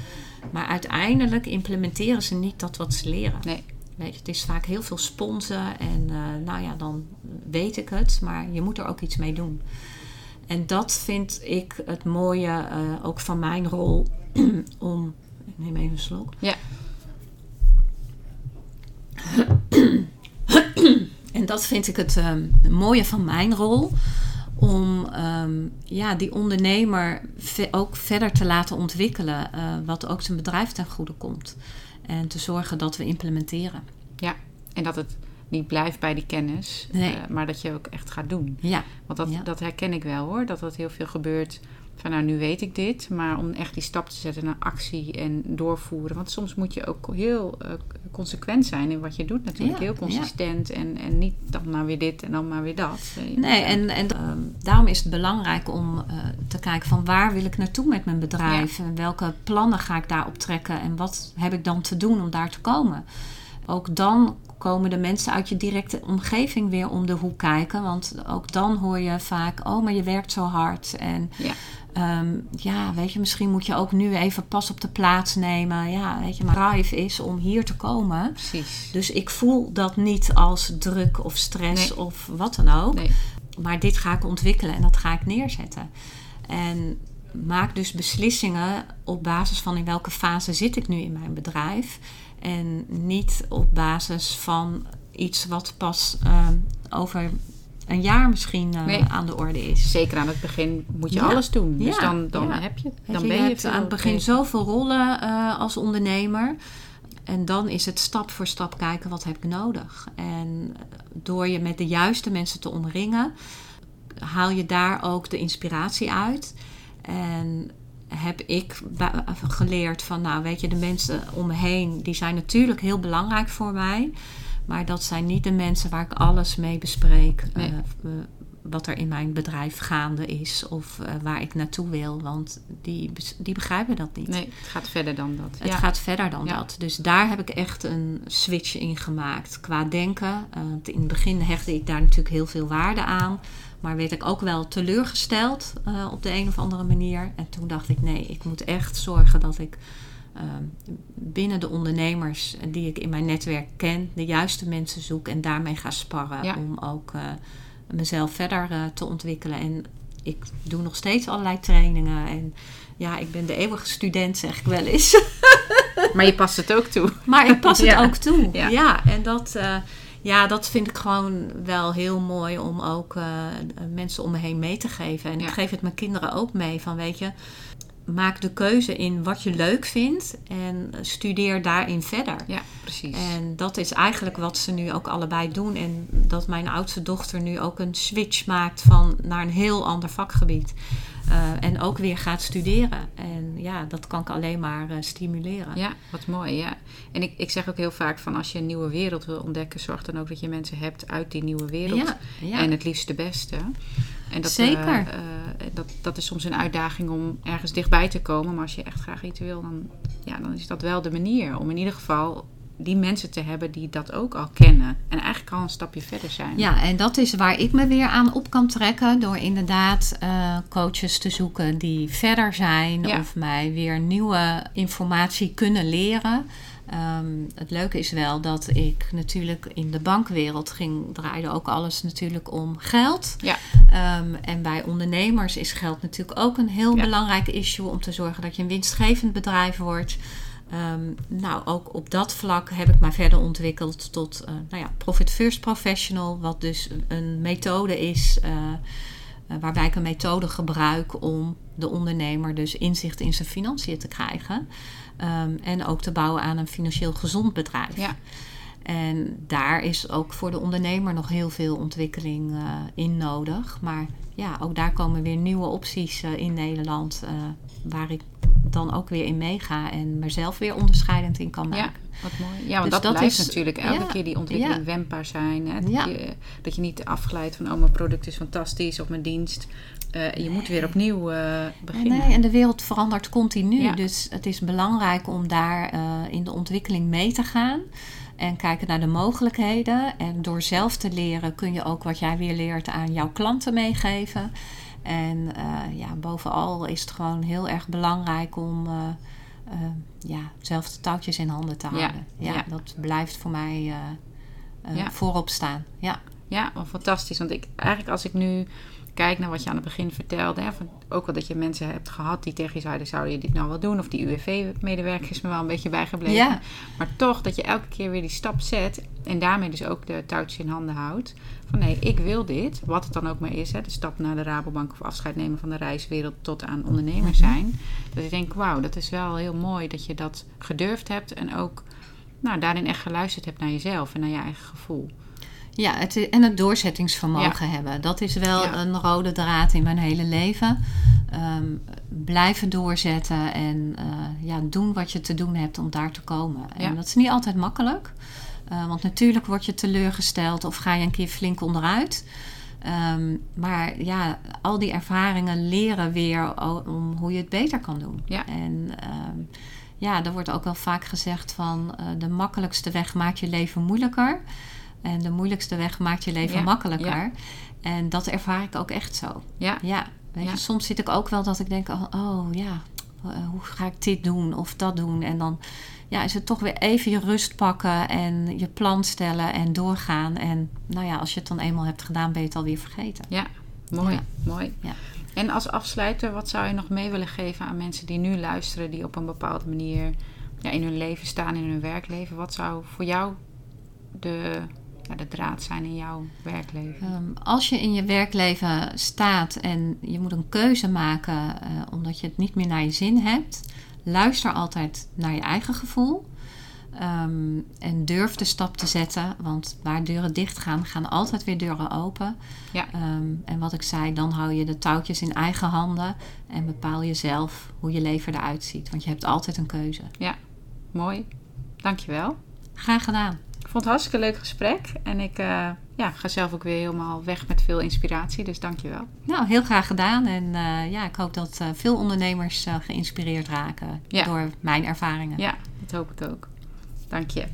Speaker 2: Maar uiteindelijk implementeren ze niet dat wat ze leren.
Speaker 1: Nee.
Speaker 2: Weet je, het is vaak heel veel sponsen en uh, nou ja, dan weet ik het, maar je moet er ook iets mee doen. En dat vind ik het mooie uh, ook van mijn rol om. Ik neem even een slok.
Speaker 1: Ja.
Speaker 2: en dat vind ik het um, mooie van mijn rol om um, ja, die ondernemer ook verder te laten ontwikkelen, uh, wat ook zijn bedrijf ten goede komt. En te zorgen dat we implementeren.
Speaker 1: Ja, en dat het niet blijft bij die kennis,
Speaker 2: nee.
Speaker 1: uh, maar dat je ook echt gaat doen.
Speaker 2: Ja.
Speaker 1: Want dat,
Speaker 2: ja.
Speaker 1: dat herken ik wel hoor, dat dat heel veel gebeurt van nou nu weet ik dit, maar om echt die stap te zetten naar actie en doorvoeren. Want soms moet je ook heel uh, consequent zijn in wat je doet natuurlijk.
Speaker 2: Ja,
Speaker 1: heel consistent
Speaker 2: ja.
Speaker 1: en, en niet dan maar weer dit en dan maar weer dat.
Speaker 2: Nee, en, en um, daarom is het belangrijk om uh, te kijken van waar wil ik naartoe met mijn bedrijf? Ja. En welke plannen ga ik daarop trekken? En wat heb ik dan te doen om daar te komen? Ook dan komen de mensen uit je directe omgeving weer om de hoek kijken. Want ook dan hoor je vaak, oh, maar je werkt zo hard. En
Speaker 1: ja.
Speaker 2: Um, ja, weet je, misschien moet je ook nu even pas op de plaats nemen. Ja, weet je, maar drive is om hier te komen.
Speaker 1: Precies.
Speaker 2: Dus ik voel dat niet als druk of stress
Speaker 1: nee.
Speaker 2: of wat dan ook.
Speaker 1: Nee.
Speaker 2: Maar dit ga ik ontwikkelen en dat ga ik neerzetten. En maak dus beslissingen op basis van in welke fase zit ik nu in mijn bedrijf. En niet op basis van iets wat pas uh, over een jaar misschien uh,
Speaker 1: nee.
Speaker 2: aan de orde is.
Speaker 1: Zeker aan het begin moet je
Speaker 2: Ja.
Speaker 1: alles doen. Dus
Speaker 2: Ja,
Speaker 1: dan, dan
Speaker 2: ja.
Speaker 1: heb je dan
Speaker 2: je,
Speaker 1: ben
Speaker 2: je hebt aan het begin zoveel rollen uh, als ondernemer. En dan is het stap voor stap kijken wat heb ik nodig. En door je met de juiste mensen te omringen, haal je daar ook de inspiratie uit. En heb ik geleerd van, nou weet je, de mensen om me heen, die zijn natuurlijk heel belangrijk voor mij. Maar dat zijn niet de mensen waar ik alles mee bespreek.
Speaker 1: Nee.
Speaker 2: Uh, wat er in mijn bedrijf gaande is of uh, waar ik naartoe wil. Want die, die begrijpen dat niet.
Speaker 1: Nee, het gaat verder dan dat.
Speaker 2: Het
Speaker 1: ja.
Speaker 2: gaat verder dan
Speaker 1: Ja.
Speaker 2: dat. Dus daar heb ik echt een switch in gemaakt qua denken. Uh, in het begin hechtte ik daar natuurlijk heel veel waarde aan. Maar werd ik ook wel teleurgesteld uh, op de een of andere manier. En toen dacht ik, nee, ik moet echt zorgen dat ik uh, binnen de ondernemers die ik in mijn netwerk ken, de juiste mensen zoek en daarmee ga sparren.
Speaker 1: Ja.
Speaker 2: Om ook uh, mezelf verder uh, te ontwikkelen. En ik doe nog steeds allerlei trainingen. En ja, ik ben de eeuwige student, zeg ik wel eens.
Speaker 1: Maar je past het ook toe.
Speaker 2: Maar ik pas het
Speaker 1: Ja.
Speaker 2: ook toe.
Speaker 1: Ja.
Speaker 2: Ja, en dat, ja, dat vind ik gewoon wel heel mooi om ook uh, mensen om me heen mee te geven. En
Speaker 1: Ja.
Speaker 2: ik geef het mijn kinderen ook mee van, weet je, maak de keuze in wat je leuk vindt en studeer daarin verder.
Speaker 1: Ja, precies.
Speaker 2: En dat is eigenlijk wat ze nu ook allebei doen. En dat mijn oudste dochter nu ook een switch maakt van naar een heel ander vakgebied. Uh, en ook weer gaat studeren. En ja, dat kan ik alleen maar uh, stimuleren.
Speaker 1: Ja, wat mooi. Ja. En ik, ik zeg ook heel vaak van als je een nieuwe wereld wil ontdekken, zorg dan ook dat je mensen hebt uit die nieuwe wereld.
Speaker 2: Ja, ja.
Speaker 1: En het liefst de beste. En dat,
Speaker 2: Zeker.
Speaker 1: uh, dat, dat is soms een uitdaging om ergens dichtbij te komen. Maar als je echt graag iets wil, dan, ja, dan is dat wel de manier om in ieder geval die mensen te hebben die dat ook al kennen. En eigenlijk al een stapje verder zijn.
Speaker 2: Ja, en dat is waar ik me weer aan op kan trekken. Door inderdaad uh, coaches te zoeken die verder zijn.
Speaker 1: Ja.
Speaker 2: Of mij weer nieuwe informatie kunnen leren. Um, het leuke is wel dat ik natuurlijk in de bankwereld ging, draaide ook alles natuurlijk om geld.
Speaker 1: Ja.
Speaker 2: Um, en bij ondernemers is geld natuurlijk ook een heel
Speaker 1: Ja.
Speaker 2: belangrijk issue om te zorgen dat je een winstgevend bedrijf wordt. Um, nou, ook op dat vlak heb ik mij verder ontwikkeld tot uh, nou ja, Profit First Professional, wat dus een, methode is uh, uh, waarbij ik een methode gebruik om de ondernemer dus inzicht in zijn financiën te krijgen. Um, en ook te bouwen aan een financieel gezond bedrijf.
Speaker 1: Ja.
Speaker 2: En daar is ook voor de ondernemer nog heel veel ontwikkeling uh, in nodig. Maar ja, ook daar komen weer nieuwe opties uh, in Nederland. Uh, waar ik dan ook weer in meega en mezelf weer onderscheidend in kan maken.
Speaker 1: Ja, wat mooi. Ja, want
Speaker 2: Dus
Speaker 1: dat,
Speaker 2: dat
Speaker 1: blijft
Speaker 2: is-
Speaker 1: natuurlijk elke
Speaker 2: ja,
Speaker 1: keer die ontwikkeling
Speaker 2: ja.
Speaker 1: wendbaar zijn. Hè? Dat,
Speaker 2: Ja.
Speaker 1: je, dat je niet afglijdt van, oh, mijn product is fantastisch of mijn dienst. Eh, je moet weer opnieuw eh, beginnen.
Speaker 2: Nee, en de wereld verandert continu. Dus het is belangrijk om daar eh, in de ontwikkeling mee te gaan. En kijken naar de mogelijkheden. En door zelf te leren kun je ook wat jij weer leert aan jouw klanten meegeven. En eh, ja, bovenal is het gewoon heel erg belangrijk om eh, eh, ja, zelf de touwtjes in handen te houden. Ja,
Speaker 1: ja.
Speaker 2: dat blijft voor mij
Speaker 1: Ja.
Speaker 2: voorop staan. Ja.
Speaker 1: Ja, fantastisch. Want ik, eigenlijk als ik nu kijk naar wat je aan het begin vertelde. Hè, van, ook wel dat je mensen hebt gehad die tegen je zeiden, zou je dit nou wel doen? Of die UWV-medewerker is me wel een beetje bijgebleven.
Speaker 2: Ja.
Speaker 1: Maar toch dat je elke keer weer die stap zet. En daarmee dus ook de touwtjes in handen houdt. Van nee, ik wil dit. Wat het dan ook maar is. Hè, de stap naar de Rabobank of afscheid nemen van de reiswereld tot aan ondernemer
Speaker 2: Mhm.
Speaker 1: zijn. Dat ik denk, wauw, dat is wel heel mooi dat je dat gedurfd hebt. En ook nou, daarin echt geluisterd hebt naar jezelf en naar je eigen gevoel.
Speaker 2: Ja, het, en het doorzettingsvermogen hebben. Dat is wel
Speaker 1: Ja.
Speaker 2: een rode draad in mijn hele leven. Ehm, blijven doorzetten en eh, ja, doen wat je te doen hebt om daar te komen. En
Speaker 1: Ja.
Speaker 2: dat is niet altijd makkelijk. Eh, want natuurlijk word je teleurgesteld of ga je een keer flink onderuit. Ehm, maar ja, al die ervaringen leren weer om hoe je het beter kan doen.
Speaker 1: Ja.
Speaker 2: En ehm, ja, er wordt ook wel vaak gezegd van eh, de makkelijkste weg maakt je leven moeilijker. En de moeilijkste weg maakt je leven
Speaker 1: Ja,
Speaker 2: makkelijker.
Speaker 1: ja.
Speaker 2: En dat ervaar ik ook echt zo.
Speaker 1: Ja,
Speaker 2: Ja, weet
Speaker 1: Ja.
Speaker 2: je, soms zit ik ook wel dat ik denk, oh, oh ja, eh, hoe ga ik dit doen of dat doen? En dan ja, is het toch weer even je rust pakken en je plan stellen en doorgaan. En nou ja, als je het dan eenmaal hebt gedaan, ben je het alweer vergeten.
Speaker 1: Ja, mooi, mooi.
Speaker 2: Ja.
Speaker 1: En als afsluiter, wat zou je nog mee willen geven aan mensen die nu luisteren, die op een bepaalde manier ja, in hun leven staan, in hun werkleven? Wat zou voor jou de, ja, de draad zijn in jouw werkleven?
Speaker 2: Ehm, als je in je werkleven staat en je moet een keuze maken eh, omdat je het niet meer naar je zin hebt, luister altijd naar je eigen gevoel. Ehm, en durf de stap te zetten, want waar deuren dicht gaan, gaan altijd weer deuren open.
Speaker 1: Ja.
Speaker 2: Ehm, en wat ik zei, dan hou je de touwtjes in eigen handen en bepaal je zelf hoe je leven eruit ziet. Want je hebt altijd een keuze.
Speaker 1: Mooi, dankjewel.
Speaker 2: Graag gedaan.
Speaker 1: Vond het hartstikke leuk gesprek en ik eh, ja, ga zelf ook weer helemaal weg met veel inspiratie, dus dankjewel.
Speaker 2: Nou, heel graag gedaan. En eh, ja, ik hoop dat eh, veel ondernemers geïnspireerd raken
Speaker 1: Ja.
Speaker 2: door mijn ervaringen.
Speaker 1: Ja, dat hoop ik ook. Dank je.